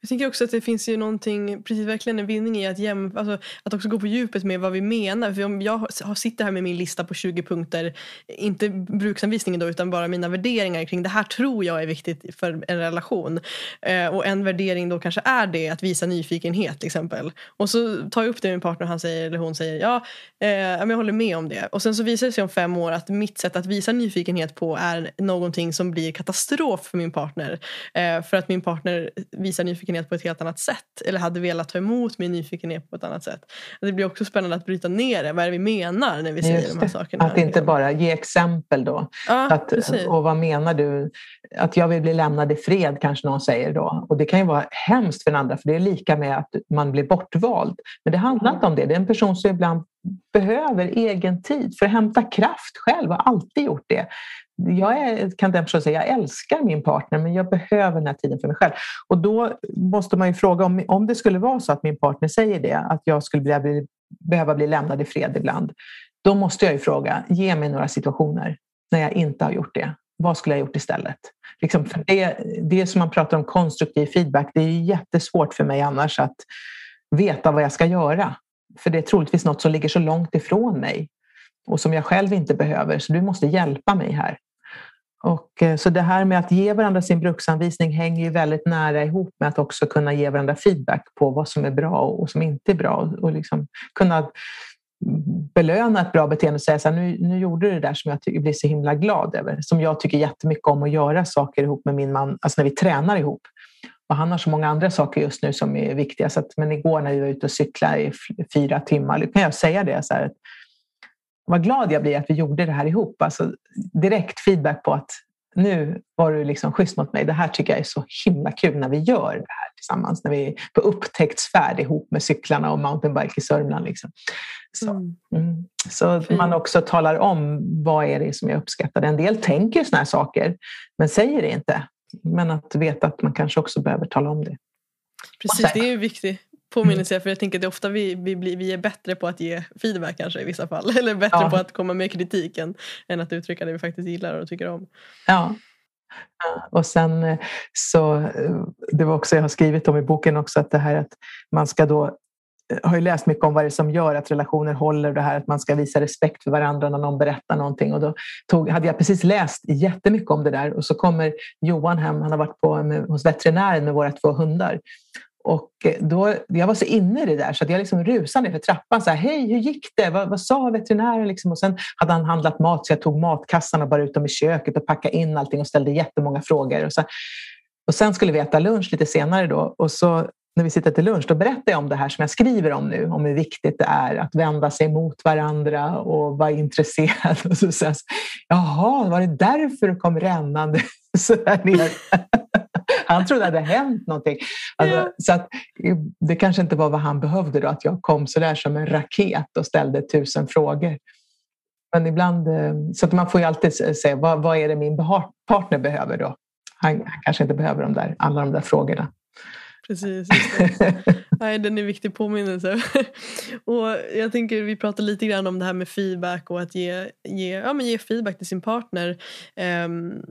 Jag tänker också att det finns ju någonting, precis verkligen en vinning i att, jäm, alltså, att också gå på djupet med vad vi menar. För om jag sitter här med min lista på 20 punkter, inte bruksanvisningen då utan bara mina värderingar kring det här tror jag är viktigt för en relation. Eh, och en värdering då kanske är det att visa nyfikenhet till exempel. Och så tar jag upp det med min partner och han säger, eller hon säger ja, eh, jag håller med om det. Och sen så visar det sig om fem år att mitt sätt att visa nyfikenhet på är någonting som blir katastrof för min partner. Eh, för att min partner visar visar nyfikenhet på ett helt annat sätt. Eller hade velat ta emot min nyfikenhet på ett annat sätt. Det blir också spännande att bryta ner det. Vad är det vi menar när vi säger de här sakerna? Att inte bara ge exempel då. Ja, att, och vad menar du? Att jag vill bli lämnad i fred kanske någon säger då. Och det kan ju vara hemskt för den andra för det är lika med att man blir bortvald. Men det handlar inte om det. Det är en person som ibland behöver egen tid för att hämta kraft själv och har alltid gjort det jag är, kan den personen säga, jag älskar min partner men jag behöver den här tiden för mig själv. Och då måste man ju fråga om, om det skulle vara så att min partner säger det, att jag skulle bli, behöva bli lämnad i fred ibland. Då måste jag ju fråga, ge mig några situationer när jag inte har gjort det. Vad skulle jag gjort istället? Liksom för det, det som man pratar om konstruktiv feedback, det är jättesvårt för mig annars att veta vad jag ska göra. För det är troligtvis något som ligger så långt ifrån mig och som jag själv inte behöver. Så du måste hjälpa mig här. Och, eh, så det här med att ge varandra sin bruksanvisning hänger ju väldigt nära ihop med att också kunna ge varandra feedback på vad som är bra och som inte är bra. Och liksom kunna belöna ett bra beteende och säga så här, nu, nu gjorde du det där som jag tycker, blir så himla glad över. Som jag tycker jättemycket om att göra saker ihop med min man, alltså när vi tränar ihop. Och han har så många andra saker just nu som är viktiga. Så att, men igår när vi var ute och cyklade i fyra timmar, kan jag säga det så här, vad glad jag blir att vi gjorde det här ihop. Alltså, direkt feedback på att nu var du liksom schysst mot mig. Det här tycker jag är så himla kul när vi gör det här tillsammans. När vi är på upptäcktsfärd ihop med cyklarna och mountainbike i Sörmland. Liksom. Så, mm. mm. så man också talar om vad är det som jag uppskattar. En del tänker sådana här saker men säger det inte. Men att veta att man kanske också behöver tala om det. Precis, det är ju viktigt påminnelse för jag tänker att det är ofta vi, vi, blir, vi är bättre på att ge feedback kanske i vissa fall. Eller bättre ja. på att komma med kritik än, än att uttrycka det vi faktiskt gillar och tycker om. Ja. Och sen eh, så, eh, det var också jag har skrivit om i boken också, att det här att man ska då eh, har ju läst mycket om vad det är som gör att relationer håller det här att man ska visa respekt för varandra när någon berättar någonting. Och då tog, hade jag precis läst jättemycket om det där och så kommer Johan hem, han har varit på, med, hos veterinären med våra två hundar. Och eh, då, jag var så inne i det där så att jag liksom rusade ner för trappan. Så här, Hej, hur gick det? Vad, vad sa veterinären? Liksom. Och sen hade han handlat mat så jag tog matkassarna bara ut dem i köket och packade in allting och ställde jättemånga frågor. Och, så, och sen skulle vi äta lunch lite senare då och så när vi sitter till lunch, då berättar jag om det här som jag skriver om nu, om hur viktigt det är att vända sig mot varandra och vara intresserad. Och så säger Jaha, var det därför du kom rännande så där ner? Han trodde det hade hänt någonting. Alltså, yeah. så att, det kanske inte var vad han behövde då, att jag kom så där som en raket och ställde tusen frågor. Men ibland, eh, så att man får ju alltid säga vad, vad är det min partner behöver då? Han, han kanske inte behöver de där, alla de där frågorna. Precis. Nej, den är en viktig påminnelse. och jag tänker vi pratar lite grann om det här med feedback och att ge, ge, ja, men ge feedback till sin partner. Um,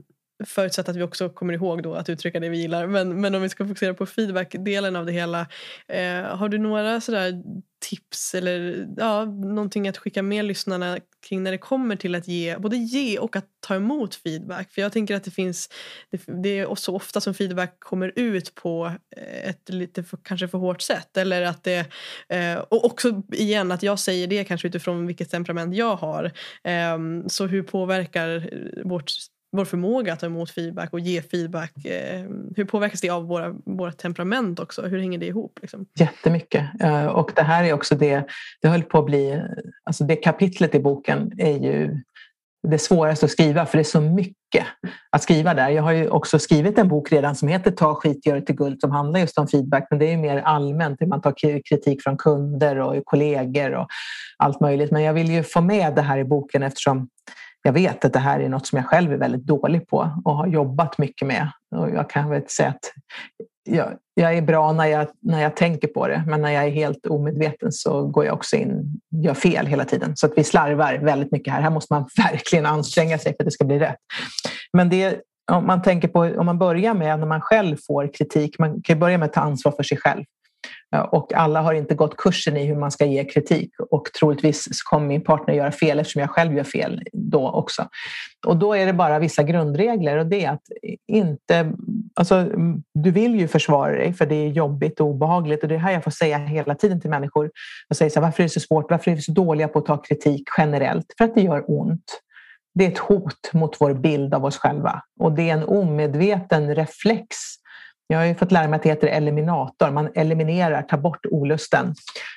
Förutsatt att vi också kommer ihåg då att uttrycka det vi gillar. Men, men om vi ska fokusera på feedback-delen av det hela. Eh, har du några sådär tips eller ja, någonting att skicka med lyssnarna kring när det kommer till att ge, både ge och att ta emot feedback? För jag tänker att det finns, det, det är så ofta som feedback kommer ut på eh, ett lite för, kanske för hårt sätt. Eller att det, eh, och också igen att jag säger det kanske utifrån vilket temperament jag har. Eh, så hur påverkar eh, vårt vår förmåga att ta emot feedback och ge feedback. Eh, hur påverkas det av våra, våra temperament också? Hur hänger det ihop? Liksom? Jättemycket. Eh, och det här är också det, det höll på att bli, alltså det kapitlet i boken är ju det svåraste att skriva för det är så mycket att skriva där. Jag har ju också skrivit en bok redan som heter Ta skit, gör det till guld som handlar just om feedback men det är mer allmänt hur man tar kritik från kunder och kollegor och allt möjligt. Men jag vill ju få med det här i boken eftersom jag vet att det här är något som jag själv är väldigt dålig på och har jobbat mycket med. Och jag kan väl säga att jag, jag, är bra när jag, när jag tänker på det, men när jag är helt omedveten så går jag också in gör fel hela tiden. Så att vi slarvar väldigt mycket här. Här måste man verkligen anstränga sig för att det ska bli rätt. Men det, om man tänker på, om man börjar med när man själv får kritik, man kan börja med att ta ansvar för sig själv. Eh, och alla har inte gått kursen i hur man ska ge kritik och troligtvis kommer min partner göra fel eftersom jag själv gör fel då också. Och då är det bara vissa grundregler och det är att inte... Alltså, du vill ju försvara dig för det är jobbigt och obehagligt och det är här jag får säga hela tiden till människor. Jag säger så här, varför är det så svårt? Varför är vi så dåliga på att ta kritik generellt? För att det gör ont. Det är ett hot mot vår bild av oss själva och det är en omedveten reflex jag har ju fått lära mig att det heter eliminator. Man eliminerar, tar bort olusten.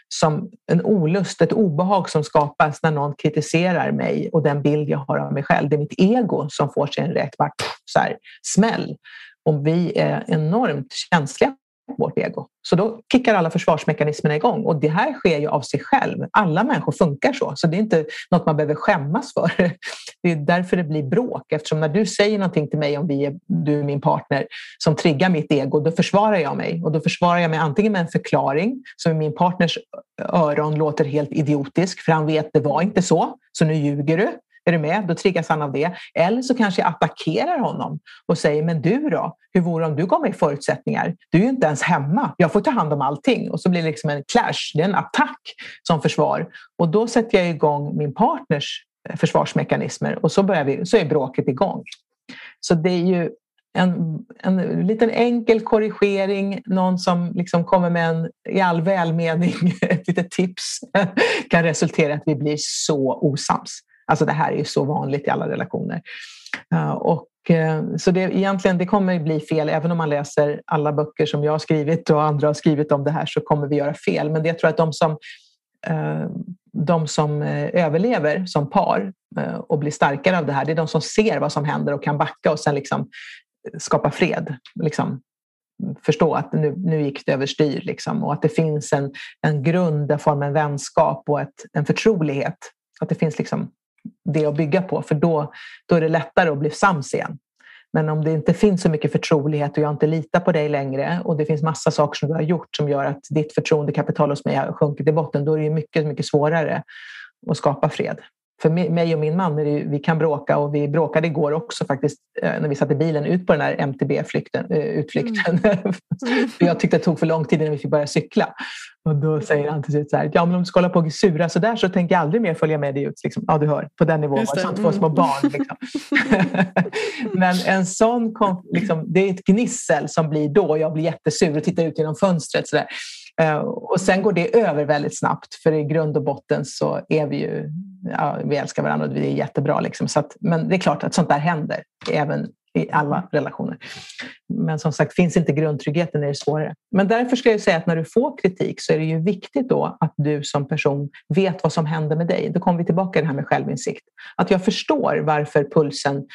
Som en olust, ett obehag som skapas när någon kritiserar mig och den bild jag har av mig själv. Det är mitt ego som får sig en rätt så här, smäll. Och vi är enormt känsliga vårt ego. Så då kickar alla försvarsmekanismerna igång och det här sker ju av sig själv. Alla människor funkar så, så det är inte något man behöver skämmas för. Det är därför det blir bråk eftersom när du säger någonting till mig om vi är, du är min partner som triggar mitt ego, då försvarar jag mig och då försvarar jag mig antingen med en förklaring som i min partners öron låter helt idiotisk för han vet det var inte så, så nu ljuger du. Är du med? Då triggas han av det. Eller så kanske jag attackerar honom och säger, men du då? Hur vore det om du gav mig förutsättningar? Du är ju inte ens hemma. Jag får ta hand om allting. Och så blir det liksom en clash. Det är en attack som försvar. Och då sätter jag igång min partners eh, försvarsmekanismer och så, börjar vi, så är bråket igång. Så det är ju en, en liten enkel korrigering, någon som liksom kommer med en, i all välmening, ett litet tips kan resultera i att vi blir så osams. Alltså det här är ju så vanligt i alla relationer. Eh, och, eh, så det, egentligen, det kommer bli fel, även om man läser alla böcker som jag har skrivit och andra har skrivit om det här så kommer vi göra fel. Men det jag tror att de som, eh, de som överlever som par och blir starkare av det här, det är de som ser vad som händer och kan backa och sen liksom skapa fred. Liksom förstå att nu, nu gick det överstyr liksom, och att det finns en, en grund där form av vänskap och ett, en förtrolighet. Att det finns liksom det att bygga på för då, då är det lättare att bli sams igen. Men om det inte finns så mycket förtrolighet och jag inte litar på dig längre och det finns massa saker som du har gjort som gör att ditt förtroendekapital hos mig har sjunkit i botten, då är det mycket, mycket svårare att skapa fred för mig och min man, vi kan bråka och vi bråkade igår också faktiskt eh, när vi satt i bilen ut på den här MTB-utflykten. Mm. jag tyckte det tog för lång tid innan vi fick börja cykla. Och då säger han till slut så här, ja men om du ska hålla på och sura så där så tänker jag aldrig mer följa med dig ut. Liksom. Ja du hör, på den nivån, som två små mm. barn. Liksom. men en sån, liksom, det är ett gnissel som blir då, jag blir jättesur och tittar ut genom fönstret. Så där. Eh, och sen går det över väldigt snabbt för i grund och botten så är vi ju, ja, vi älskar varandra och det är jättebra. Liksom. Så att, men det är klart att sånt där händer även i alla relationer. Men som sagt, finns inte grundtryggheten är det svårare. Men därför ska jag säga att när du får kritik så är det ju viktigt då att du som person vet vad som händer med dig. Då kommer vi tillbaka till det här med självinsikt. Att jag förstår varför pulsen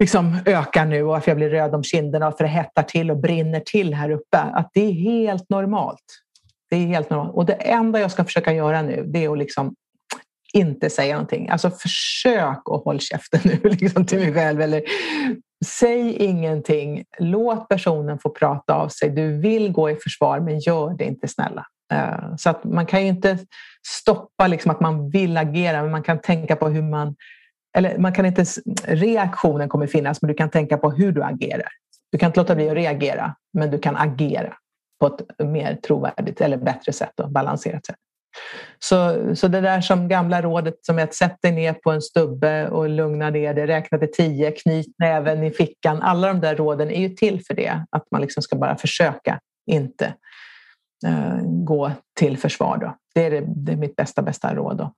liksom ökar nu och varför jag blir röd om kinderna och för det hettar till och brinner till här uppe. Att det är helt normalt. Det är helt normalt. Och det enda jag ska försöka göra nu det är att liksom inte säga någonting. Alltså försök att hålla käften nu liksom, till mig själv. Eller, säg ingenting. Låt personen få prata av sig. Du vill gå i försvar men gör det inte snälla. Eh, så att man kan ju inte stoppa liksom, att man vill agera men man kan tänka på hur man eller man kan inte, reaktionen kommer finnas men du kan tänka på hur du agerar. Du kan inte låta bli att reagera men du kan agera på ett mer trovärdigt eller bättre sätt och balanserat sätt. Så, så det där som gamla rådet som är att sätta dig ner på en stubbe och lugna ner dig, räkna till tio, knyt näven i fickan. Alla de där råden är ju till för det, att man liksom ska bara försöka, inte uh, gå till försvar. Då. Det, är det, det är mitt bästa, bästa råd. Då.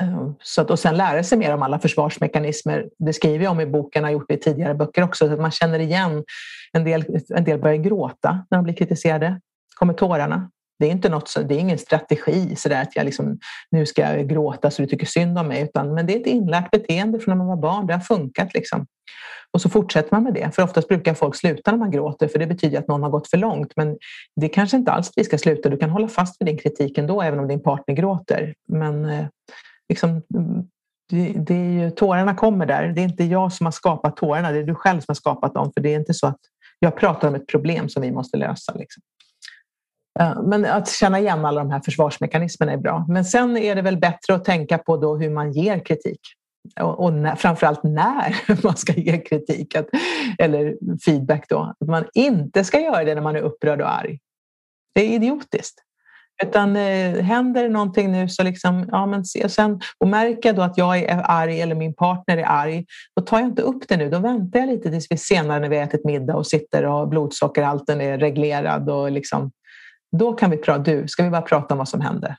Ehm, så att, och sen lära sig mer om alla försvarsmekanismer. Det skriver jag om i boken, har gjort det i tidigare böcker också, så att man känner igen. En del, en del börjar gråta när de blir kritiserade. kommer tårarna. Det är, inte något, det är ingen strategi sådär att jag liksom, nu ska jag gråta så du tycker synd om mig. Utan, men det är ett inlärt beteende från när man var barn. Det har funkat. Liksom. Och så fortsätter man med det. För oftast brukar folk sluta när man gråter för det betyder att någon har gått för långt. Men det kanske inte alls vi ska sluta. Du kan hålla fast vid din kritik ändå även om din partner gråter. Men eh, liksom, det, det är ju, tårarna kommer där. Det är inte jag som har skapat tårarna. Det är du själv som har skapat dem. För det är inte så att jag pratar om ett problem som vi måste lösa. Liksom. Men att känna igen alla de här försvarsmekanismerna är bra. Men sen är det väl bättre att tänka på då hur man ger kritik. Och, och när, framförallt när man ska ge kritik att, eller feedback. Då. Att man inte ska göra det när man är upprörd och arg. Det är idiotiskt. Utan eh, händer någonting nu så liksom, ja men se sen och märker jag då att jag är arg eller min partner är arg, då tar jag inte upp det nu. Då väntar jag lite tills vi senare när vi har ätit middag och sitter och blodsockerhalten är reglerad och liksom då kan vi prata, du, ska vi bara prata om vad som hände?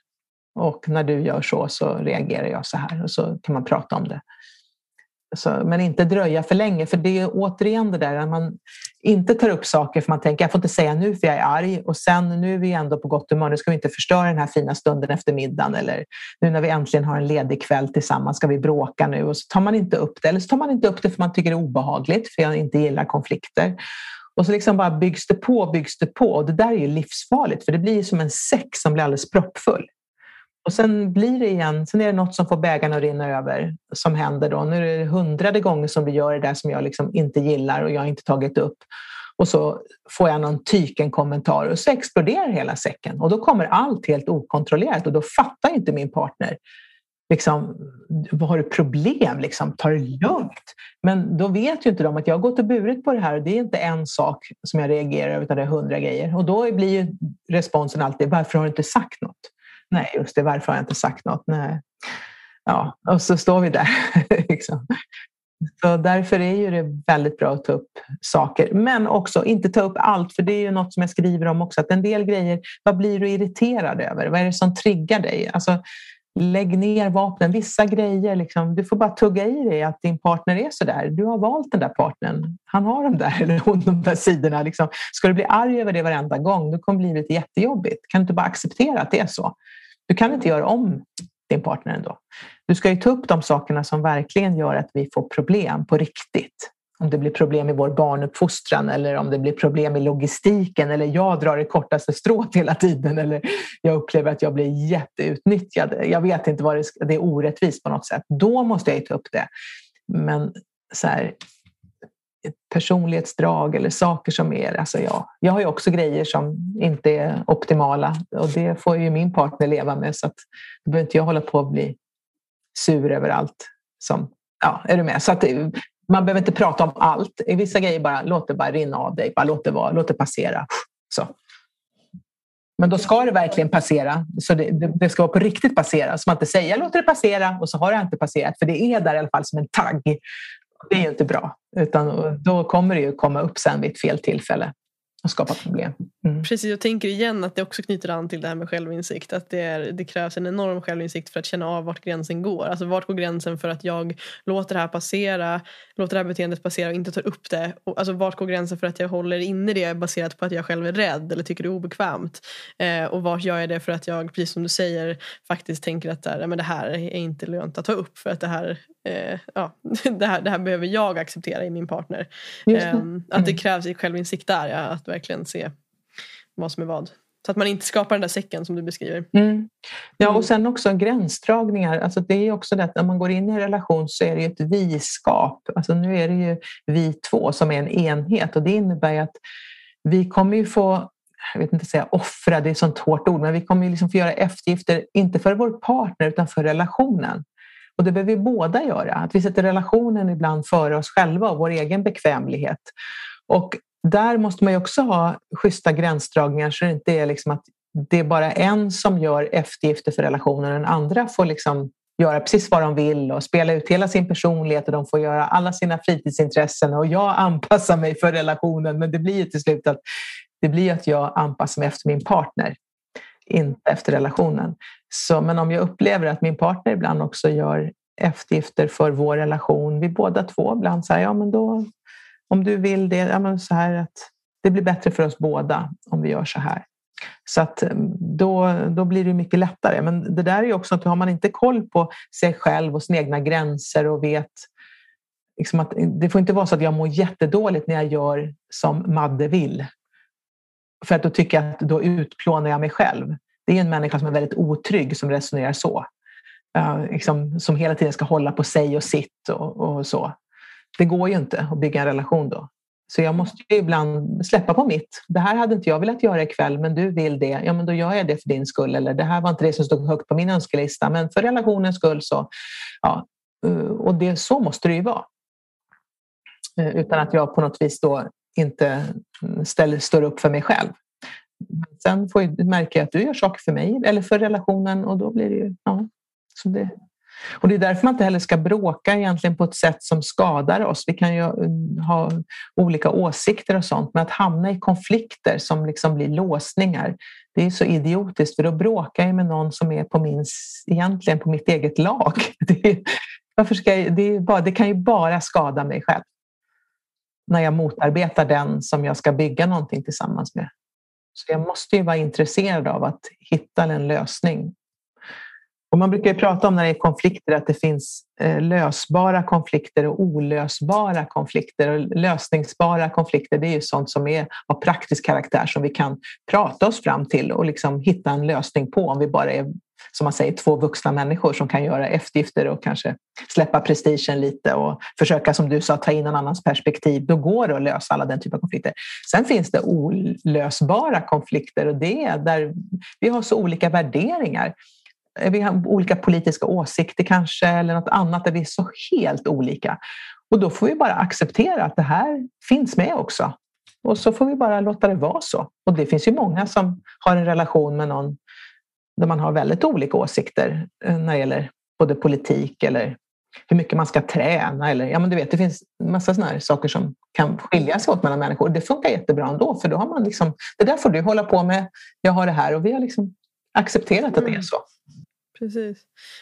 Och när du gör så så reagerar jag så här och så kan man prata om det. Så, men inte dröja för länge för det är återigen det där att man inte tar upp saker för man tänker jag får inte säga nu för jag är arg och sen nu är vi ändå på gott humör, nu ska vi inte förstöra den här fina stunden efter middagen eller nu när vi äntligen har en ledig kväll tillsammans ska vi bråka nu och så tar man inte upp det eller så tar man inte upp det för man tycker det är obehagligt för jag inte gillar konflikter. Och så liksom bara byggs det på, byggs det på. Och det där är ju livsfarligt för det blir som en säck som blir alldeles proppfull. Och sen blir det igen, sen är det något som får bägaren att rinna över som händer då. Nu är det hundrade gånger som vi gör det där som jag liksom inte gillar och jag har inte tagit upp. Och så får jag någon tyken kommentar och så exploderar hela säcken. Och då kommer allt helt okontrollerat och då fattar inte min partner liksom, har du problem? Liksom, ta det lugnt. Men då vet ju inte de att jag har gått och burit på det här och det är inte en sak som jag reagerar över utan det är hundra grejer. Och då blir ju responsen alltid, varför har du inte sagt något? Nej, just det, varför har jag inte sagt något? Nej. Ja, och så står vi där. liksom. Så därför är ju det väldigt bra att ta upp saker. Men också inte ta upp allt, för det är ju något som jag skriver om också. Att en del grejer, vad blir du irriterad över? Vad är det som triggar dig? Alltså, Lägg ner vapnen. Vissa grejer, liksom, du får bara tugga i dig att din partner är så där. Du har valt den där partnern. Han har de där, eller hon de där sidorna. Liksom. Ska du bli arg över det varenda gång, då kommer livet jättejobbigt. Kan du inte bara acceptera att det är så? Du kan inte göra om din partner ändå. Du ska ju ta upp de sakerna som verkligen gör att vi får problem på riktigt om det blir problem i vår barnuppfostran eller om det blir problem i logistiken eller jag drar det kortaste strået hela tiden eller jag upplever att jag blir jätteutnyttjad. Jag vet inte vad det, är, det är orättvist på något sätt. Då måste jag ta upp det. Men så här, personlighetsdrag eller saker som är... Alltså jag, jag har ju också grejer som inte är optimala och det får ju min partner leva med så att då behöver inte jag hålla på att bli sur över allt som Ja, är du med? Så att man behöver inte prata om allt. I vissa grejer bara låt det bara rinna av dig. Bara låt det vara, låt det passera. Så. Men då ska det verkligen passera. Så det, det, det ska vara på riktigt passera. Så man inte säger låt det passera och så har det inte passerat. För det är där i alla fall som en tagg. Det är ju inte bra. Utan då kommer det ju komma upp sen vid ett fel tillfälle och skapa problem. Mm. Precis, jag tänker igen att det också knyter an till det här med självinsikt. Att det, är, det krävs en enorm självinsikt för att känna av vart gränsen går. Alltså vart går gränsen för att jag låter det här passera, låter det här beteendet passera och inte tar upp det. Och, alltså vart går gränsen för att jag håller inne det baserat på att jag själv är rädd eller tycker det är obekvämt. Eh, och vart gör jag det för att jag, precis som du säger, faktiskt tänker att där, men det här är inte lönt att ta upp för att det här, eh, ja, det här, det här behöver jag acceptera i min partner. Eh, att det mm. krävs självinsikt där, ja, att verkligen se vad som är vad. Så att man inte skapar den där säcken som du beskriver. Mm. Ja, och mm. sen också gränsdragningar. Alltså det är också det att när man går in i en relation så är det ju ett vi-skap. Alltså nu är det ju vi två som är en enhet och det innebär ju att vi kommer ju få jag vet inte säga offra, det är ett sånt hårt ord, men vi kommer ju liksom få göra eftergifter, inte för vår partner utan för relationen. Och det behöver vi båda göra, att vi sätter relationen ibland före oss själva och vår egen bekvämlighet. Och där måste man ju också ha schyssta gränsdragningar så det inte är liksom att det är bara en som gör eftergifter för relationen och den andra får liksom göra precis vad de vill och spela ut hela sin personlighet och de får göra alla sina fritidsintressen och jag anpassar mig för relationen men det blir ju till slut att det blir att jag anpassar mig efter min partner, inte efter relationen. Så, men om jag upplever att min partner ibland också gör eftergifter för vår relation, vi båda två ibland säger ja men då om du vill det, ja, men så här att det blir bättre för oss båda om vi gör så här. Så att mm, då, då blir det mycket lättare. Men det där är också att har man inte koll på sig själv och sina egna gränser och vet liksom att det får inte vara så att jag mår jättedåligt när jag gör som Madde vill. För att då tycker jag att då utplånar jag mig själv. Det är en människa som är väldigt otrygg som resonerar så. Uh, liksom, som hela tiden ska hålla på sig och sitt och, och så. Det går ju inte att bygga en relation då. Så jag måste ju ibland släppa på mitt. Det här hade inte jag velat göra ikväll, men du vill det. Ja, men då gör jag det för din skull. Eller det här var inte det som stod högt på min önskelista, men för relationens skull så. Ja, eh, och det, så måste det ju vara. Eh, utan att jag på något vis då inte mm, ställer, står upp för mig själv. Sen får jag, märker jag att du gör saker för mig eller för relationen och då blir det ju... Ja, så det, och det är därför man inte heller ska bråka egentligen på ett sätt som skadar oss. Vi kan ju mm, ha olika åsikter och sånt, men att hamna i konflikter som liksom blir låsningar, det är så idiotiskt för då bråkar jag med någon som är på min, egentligen på mitt eget lag. Det, är, varför ska jag, det, är bara, det kan ju bara skada mig själv när jag motarbetar den som jag ska bygga någonting tillsammans med. Så jag måste ju vara intresserad av att hitta en lösning och man brukar ju prata om när det är konflikter att det finns eh, lösbara konflikter och olösbara konflikter. Och lösningsbara konflikter det är ju sånt som är av praktisk karaktär som vi kan prata oss fram till och liksom hitta en lösning på om vi bara är som man säger, två vuxna människor som kan göra eftergifter och kanske släppa prestigen lite och försöka, som du sa, ta in någon annans perspektiv. Då går det att lösa alla den typen av konflikter. Sen finns det olösbara konflikter och det är där vi har så olika värderingar vi har olika politiska åsikter kanske eller något annat där vi är så helt olika. Och då får vi bara acceptera att det här finns med också. Och så får vi bara låta det vara så. Och det finns ju många som har en relation med någon där man har väldigt olika åsikter eh, när det gäller både politik eller hur mycket man ska träna. Eller, ja, men du vet, det finns massa sådana saker som kan skilja sig åt mellan människor. Det funkar jättebra ändå, för då har man liksom, det där får du hålla på med, jag har det här och vi har liksom accepterat att det är mm. så. Precis.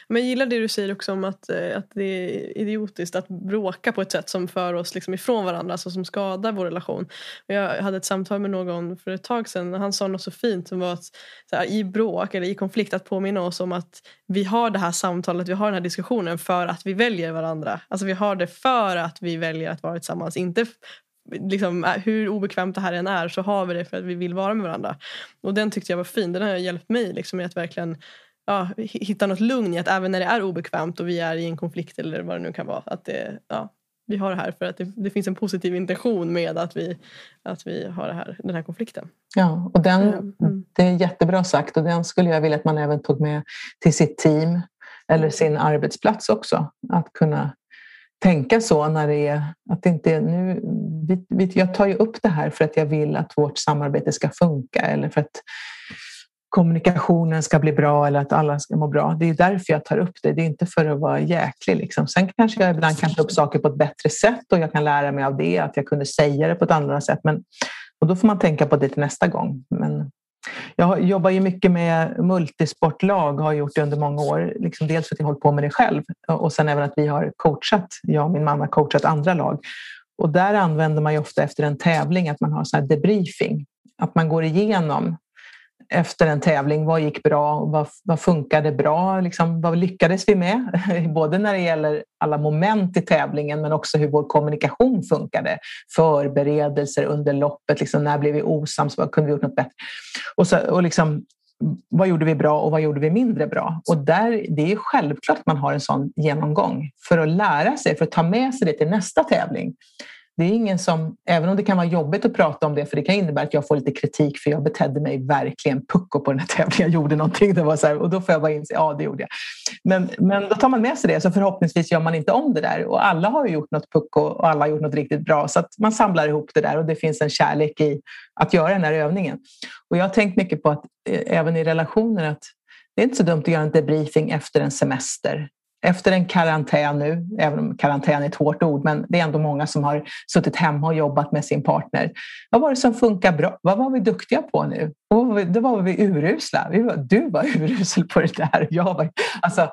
Men jag gillar det du säger också om att, eh, att det är idiotiskt att bråka på ett sätt som för oss liksom ifrån varandra, alltså som skadar vår relation. Jag hade ett samtal med någon för ett tag sedan och han sa något så fint som var att här, i bråk eller i konflikt att påminna oss om att vi har det här samtalet, vi har den här diskussionen för att vi väljer varandra. Alltså vi har det för att vi väljer att vara tillsammans, inte liksom, hur obekvämt det här än är så har vi det för att vi vill vara med varandra. Och den tyckte jag var fin. Den har hjälpt mig liksom, i att verkligen ja, hitta något lugn i att även när det är obekvämt och vi är i en konflikt eller vad det nu kan vara. Att det, ja, vi har det här för att det, det, finns en positiv intention med att vi, att vi har här, den här konflikten. Ja, och den, mm. det är jättebra sagt och den skulle jag vilja att man även tog med till sitt team eller sin arbetsplats också. Att kunna tänka så när det är att det inte är nu. Jag tar ju upp det här för att jag vill att vårt samarbete ska funka eller för att kommunikationen ska bli bra eller att alla ska må bra. Det är därför jag tar upp det. Det är inte för att vara jäklig. Liksom. Sen kanske jag ibland kan ta upp saker på ett bättre sätt och jag kan lära mig av det, att jag kunde säga det på ett annat sätt. Men Och då får man tänka på det till nästa gång. Men jag jobbar ju mycket med multisportlag, har gjort det under många år. Liksom dels för att jag hållit på med det själv och sen även att vi har coachat, jag och min man har coachat andra lag. Och där använder man ju ofta efter en tävling att man har så här debriefing. Att man går igenom efter en tävling. Vad gick bra? Vad, vad funkade bra? Liksom, vad lyckades vi med? Både när det gäller alla moment i tävlingen men också hur vår kommunikation funkade. Förberedelser under loppet. Liksom, när blev vi osams? Vad kunde vi gjort något bättre? Och, så, och liksom, vad gjorde vi bra och vad gjorde vi mindre bra? Och där, det är självklart att man har en sån genomgång för att lära sig, för att ta med sig det till nästa tävling det är ingen som, även om det kan vara jobbigt att prata om det, för det kan innebära att jag får lite kritik för jag betedde mig verkligen pucko på den här tävlingen. Jag gjorde någonting, det var så här, och då får jag bara inse, ja det gjorde jag. Men, men då tar man med sig det, så förhoppningsvis gör man inte om det där. Och alla har ju gjort något pucko och alla har gjort något riktigt bra. Så att man samlar ihop det där och det finns en kärlek i att göra den här övningen. Och jag har tänkt mycket på att eh, även i relationer att det är inte så dumt att göra en debriefing efter en semester efter en karantän nu, även om karantän är ett hårt ord, men det är ändå många som har suttit hemma och jobbat med sin partner. Vad var det som funkar bra? Vad var vi duktiga på nu? Och då var vi urusla. Vi var, du var urusel på det där. Jag var, alltså,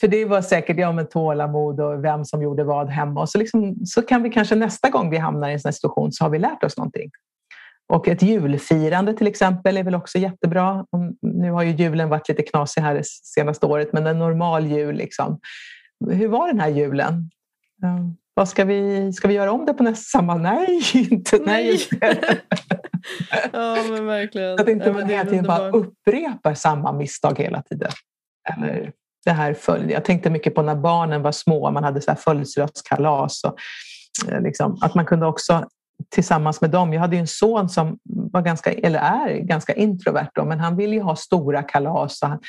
för det var säkert ja, med tålamod och vem som gjorde vad hemma. Och så, liksom, så kan vi kanske nästa gång vi hamnar i en sån här situation så har vi lärt oss någonting. Och ett julfirande till exempel är väl också jättebra. Nu har ju julen varit lite knasig här det senaste året, men en normal jul. Liksom. Hur var den här julen? Vad ska vi, ska vi göra om det på nästa samma? Nej, inte nej. nej. ja, men verkligen. Att inte man hela tiden bara upprepar samma misstag hela tiden. Eller det här följ. Jag tänkte mycket på när barnen var små, man hade födelsedagskalas. Och, eh, liksom, att man kunde också tillsammans med dem. Jag hade en son som var ganska, eller är ganska introvert då, men han ville ju ha stora kalas och han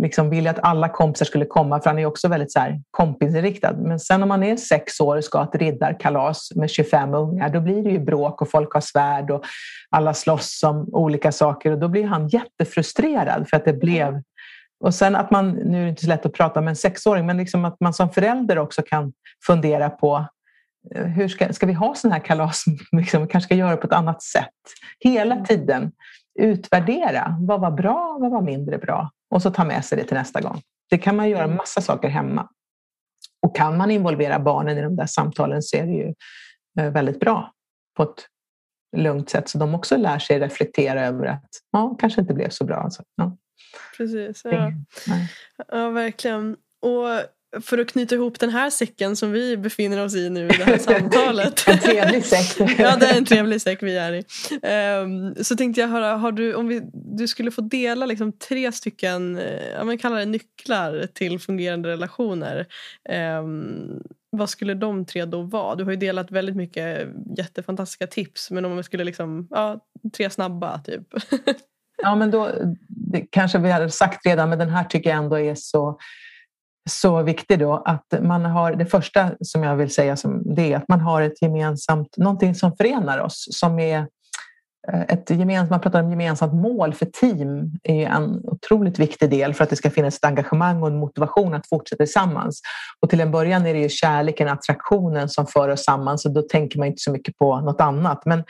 liksom ville att alla kompisar skulle komma för han är också väldigt så här kompisinriktad. Men sen om man är sex år och ska ha ett riddarkalas med 25 ungar då blir det ju bråk och folk har svärd och alla slåss om olika saker och då blir han jättefrustrerad för att det blev och sen att man, nu är det inte så lätt att prata med en sexåring, men liksom att man som förälder också kan fundera på hur ska, ska vi ha sådana här kalas? Liksom, vi kanske ska göra det på ett annat sätt. Hela mm. tiden utvärdera. Vad var bra? Vad var mindre bra? Och så ta med sig det till nästa gång. Det kan man göra mm. massa saker hemma. Och kan man involvera barnen i de där samtalen så är det ju eh, väldigt bra på ett lugnt sätt så de också lär sig reflektera över att ja, kanske inte blev så bra. Alltså, ja. Precis, ja. ja verkligen. Och för att knyta ihop den här säcken som vi befinner oss i nu i det här samtalet. en trevlig säck. ja, det är en trevlig säck vi är i. Um, så tänkte jag höra, har du, om vi, du skulle få dela liksom tre stycken, eh, ja, men kalla det nycklar till fungerande relationer. Um, vad skulle de tre då vara? Du har ju delat väldigt mycket jättefantastiska tips men om man skulle liksom, ja, tre snabba typ. ja men då, kanske vi hade sagt redan men den här tycker jag ändå är så så viktig då att man har det första som jag vill säga som det är att man har ett gemensamt, någonting som förenar oss som är eh, ett gemensamt, man pratar om gemensamt mål för team är en otroligt viktig del för att det ska finnas ett engagemang och en motivation att fortsätta tillsammans. Och till en början är det ju kärleken, attraktionen som för oss samman så då tänker man inte så mycket på något annat. Men,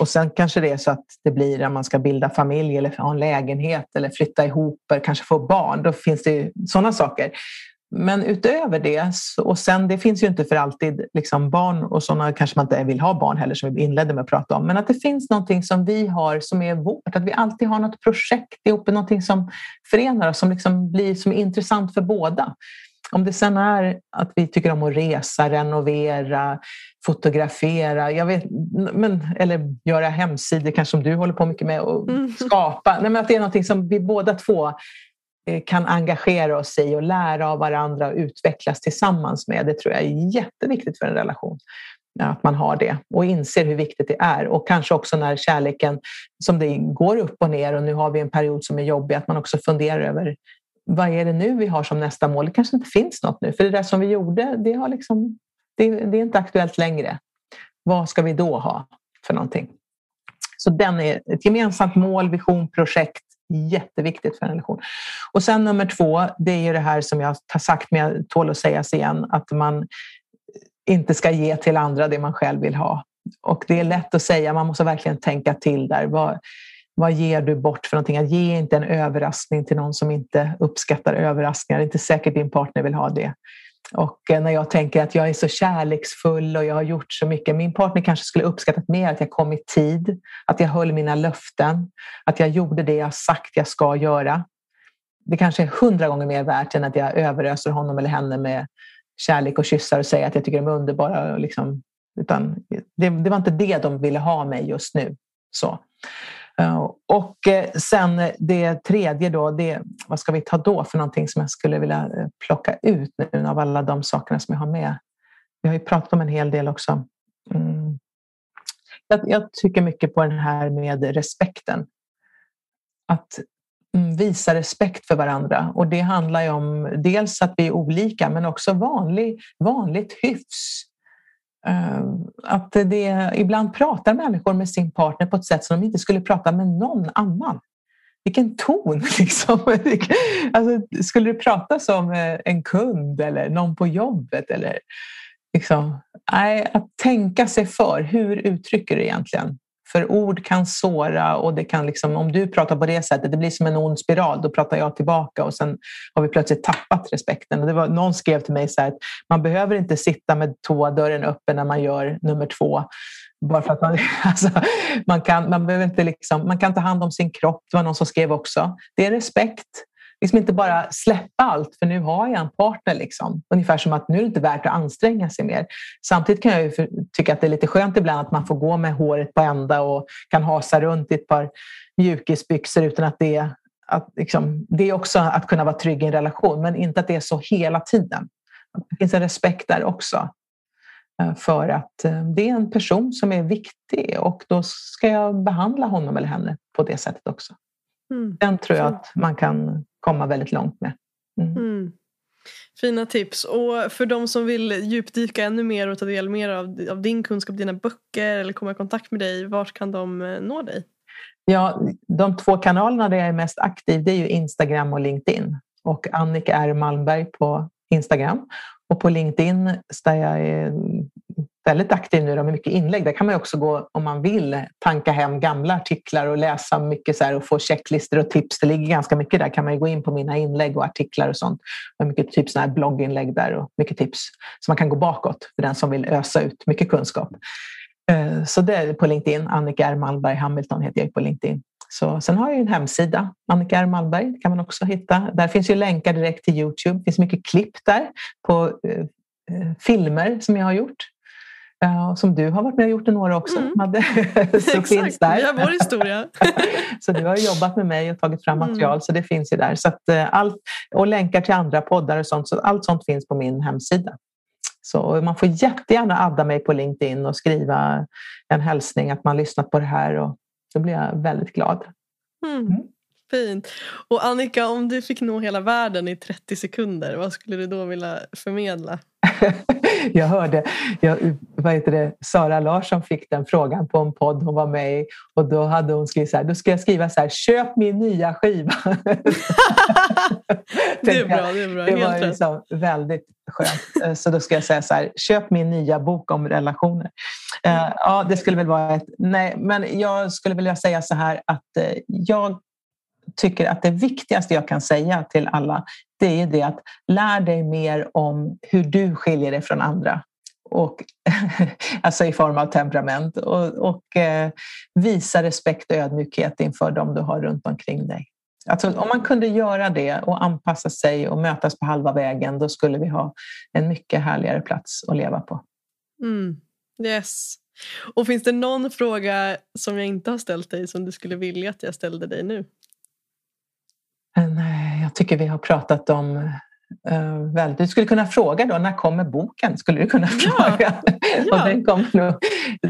och sen kanske det är så att det blir att man ska bilda familj eller ha en lägenhet eller flytta ihop eller kanske få barn. Då finns det ju sådana saker. Men utöver det, och sen det finns ju inte för alltid liksom barn och sådana kanske man inte vill ha barn heller som vi inledde med att prata om. Men att det finns någonting som vi har som är vårt, att vi alltid har något projekt ihop, någonting som förenar oss, som liksom blir som är intressant för båda. Om det sen är att vi tycker om att resa, renovera, fotografera, jag vet, men, eller göra hemsidor kanske som du håller på mycket med och mm. skapa. Nej, men att det är någonting som vi båda två Eh, kan engagera oss i och lära av varandra och utvecklas tillsammans med. Det tror jag är jätteviktigt för en relation. Att man har det och inser hur viktigt det är. Och kanske också när kärleken, som det går upp och ner och nu har vi en period som är jobbig, att man också funderar över vad är det nu vi har som nästa mål? Det kanske inte finns något nu, för det där som vi gjorde, det, har liksom, det, det är inte aktuellt längre. Vad ska vi då ha för någonting? Så den är ett gemensamt mål, vision, projekt Jätteviktigt för en relation. Och sen nummer två, det är ju det här som jag har sagt, men jag tål att sägas igen, att man inte ska ge till andra det man själv vill ha. och det är lätt att säga, man måste verkligen tänka till där. Vad, vad ger du bort för någonting? Ge inte en överraskning till någon som inte uppskattar överraskningar. Det är inte säkert din partner vill ha det. Och eh, när jag tänker att jag är så kärleksfull och jag har gjort så mycket. Min partner kanske skulle uppskattat mer att jag kom i tid, att jag höll mina löften, att jag gjorde det jag sagt jag ska göra. Det kanske är hundra gånger mer värt än att jag överöser honom eller henne med kärlek och kyssar och säger att jag tycker de är underbara. Liksom. Utan det, det var inte det de ville ha mig just nu. Så. Eh, och eh, sen eh, det tredje då, det, vad ska vi ta då för någonting som jag skulle vilja plocka ut nu av alla de sakerna som jag har med. Vi har ju pratat om en hel del också. Mm. Jag, jag tycker mycket på den här med respekten. Att mm, visa respekt för varandra. Och det handlar ju om dels att vi är olika men också vanlig, vanligt hyfs. Eh, att det, ibland pratar människor med sin partner på ett sätt som de inte skulle prata med någon annan. Vilken ton! Liksom. Alltså, skulle du prata som eh, en kund eller någon på jobbet? Eller, liksom, nej, att tänka sig för. Hur uttrycker du egentligen? För ord kan såra och det kan liksom, om du pratar på det sättet, det blir som en ond spiral. Då pratar jag tillbaka och sen har vi plötsligt tappat respekten. Och det var, någon skrev till mig så här, att man behöver inte sitta med toadörren öppen när man gör nummer två. Bara för att man, alltså, man, kan, man, behöver inte liksom, man kan ta hand om sin kropp, det var någon som skrev också. Det är respekt liksom inte bara släppa allt för nu har jag en partner. Liksom. Ungefär som att nu är det inte värt att anstränga sig mer. Samtidigt kan jag tycka att det är lite skönt ibland att man får gå med håret på ända och kan hasa runt i ett par mjukisbyxor utan att det att liksom, det är också att kunna vara trygg i en relation, men inte att det är så hela tiden. Det finns en respekt där också. Eh, för att eh, det är en person som är viktig och då ska jag behandla honom eller henne på det sättet också. Mm. Den tror jag att man kan komma väldigt långt med. Mm. Mm. Fina tips. Och för de som vill djupdyka ännu mer och ta del mer av, av din kunskap, dina böcker eller komma i kontakt med dig, vart kan de eh, nå dig? Ja, de två kanalerna där jag är mest aktiv det är ju Instagram och LinkedIn. Och Annika R Malmberg på Instagram. Och på LinkedIn där jag är väldigt aktiv nu då, med mycket inlägg. Där kan man också gå, om man vill, tanka hem gamla artiklar och läsa mycket så här, och få checklistor och tips. Det ligger ganska mycket där. kan man gå in på mina inlägg och artiklar och sånt. Och mycket typ såna här blogginlägg där och mycket tips. Så man kan gå bakåt för den som vill ösa ut mycket kunskap. Eh, så det är på LinkedIn. Annika R Malmberg Hamilton heter jag på LinkedIn. Så, sen har jag en hemsida, Annika R Malmberg, kan man också hitta. Där finns ju länkar direkt till Youtube. Det finns mycket klipp där på eh, eh filmer som jag har gjort. Uh, som du har varit med och gjort några också. Mm. Hade, så finns där. har vår historia. så du har jobbat med mig och tagit fram mm. material mm. så det finns ju där. Så att, uh, allt, och länkar till andra poddar och sånt. Så allt sånt finns på min hemsida. Så man får jättegärna adda mig på LinkedIn och skriva en hälsning att man lyssnat på det här. Och då blir jag väldigt glad. Mm. Fint. Och Annika, om du fick nå hela världen i 30 sekunder, vad skulle du då vilja förmedla? jag hörde, jag, vad heter det, Sara Larsson fick den frågan på en podd hon var med i och då hade hon skrivit så här, då ska jag skriva så här, köp min nya skiva. det är bra, det är bra. Det Helt var liksom väldigt skönt. Eh, så då ska jag säga så här, köp min nya bok om relationer. Uh, ja, det skulle väl vara ett, nej, men jag skulle vilja säga så här att uh, jag tycker att det viktigaste jag kan säga till alla det är det att lär dig mer om hur du skiljer dig från andra. Och, alltså i form av temperament. Och, och eh, visa respekt och ödmjukhet inför dem du har runt omkring dig. Alltså, om man kunde göra det och anpassa sig och mötas på halva vägen då skulle vi ha en mycket härligare plats att leva på. Mm. Yes. Och finns det någon fråga som jag inte har ställt dig som du skulle vilja att jag ställde dig nu? Nej, jag tycker vi har pratat om uh, väldigt... Du skulle kunna fråga då, när kommer boken? Skulle du kunna fråga? Ja. och den kommer nog,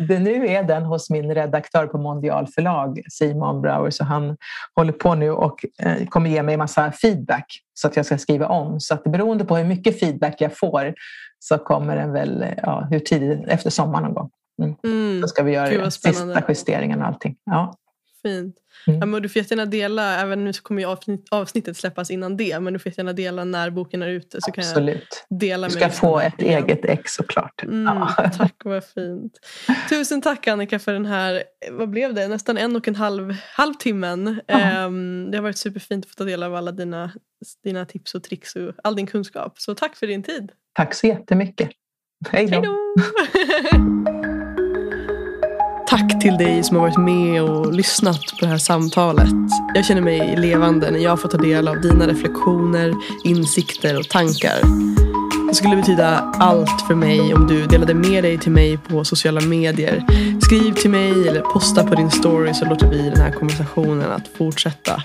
det, nu är den hos min redaktör på Mondial förlag, Simon Brauer, så han håller på nu och uh, kommer ge mig massa feedback så att jag ska skriva om. Så att beroende på hur mycket feedback jag får så kommer den väl ja, hur tidigt, efter sommaren någon gång. Mm. Mm. Då ska vi göra sista justeringen och allting. Ja. Fint. Mm. Ja, men du får jättegärna dela, även nu så kommer ju avsnittet släppas innan det, men du får jättegärna dela när boken är ute. Så Absolut. Kan jag dela du ska få ett igen. eget ex såklart. Mm, ja. Tack, vad fint. Tusen tack Annika för den här, vad blev det, nästan en och en halv, halv timmen. Ja. Um, det har varit superfint att få ta del av alla dina, dina tips och tricks och all din kunskap. Så tack för din tid. Tack så jättemycket. Hej då. Tack till dig som har varit med och lyssnat på det här samtalet. Jag känner mig levande när jag får ta del av dina reflektioner, insikter och tankar. Det skulle betyda allt för mig om du delade med dig till mig på sociala medier. Skriv till mig eller posta på din story så låter vi den här konversationen att fortsätta.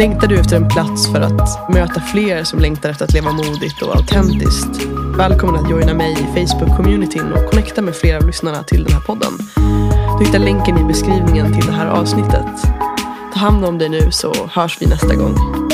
Längtar du efter en plats för att möta fler som längtar efter att leva modigt och autentiskt? Välkommen att joina mig i Facebook-communityn och connecta med flera av lyssnarna till den här podden. Du hittar länken i beskrivningen till det här avsnittet. Ta hand om dig nu så hörs vi nästa gång.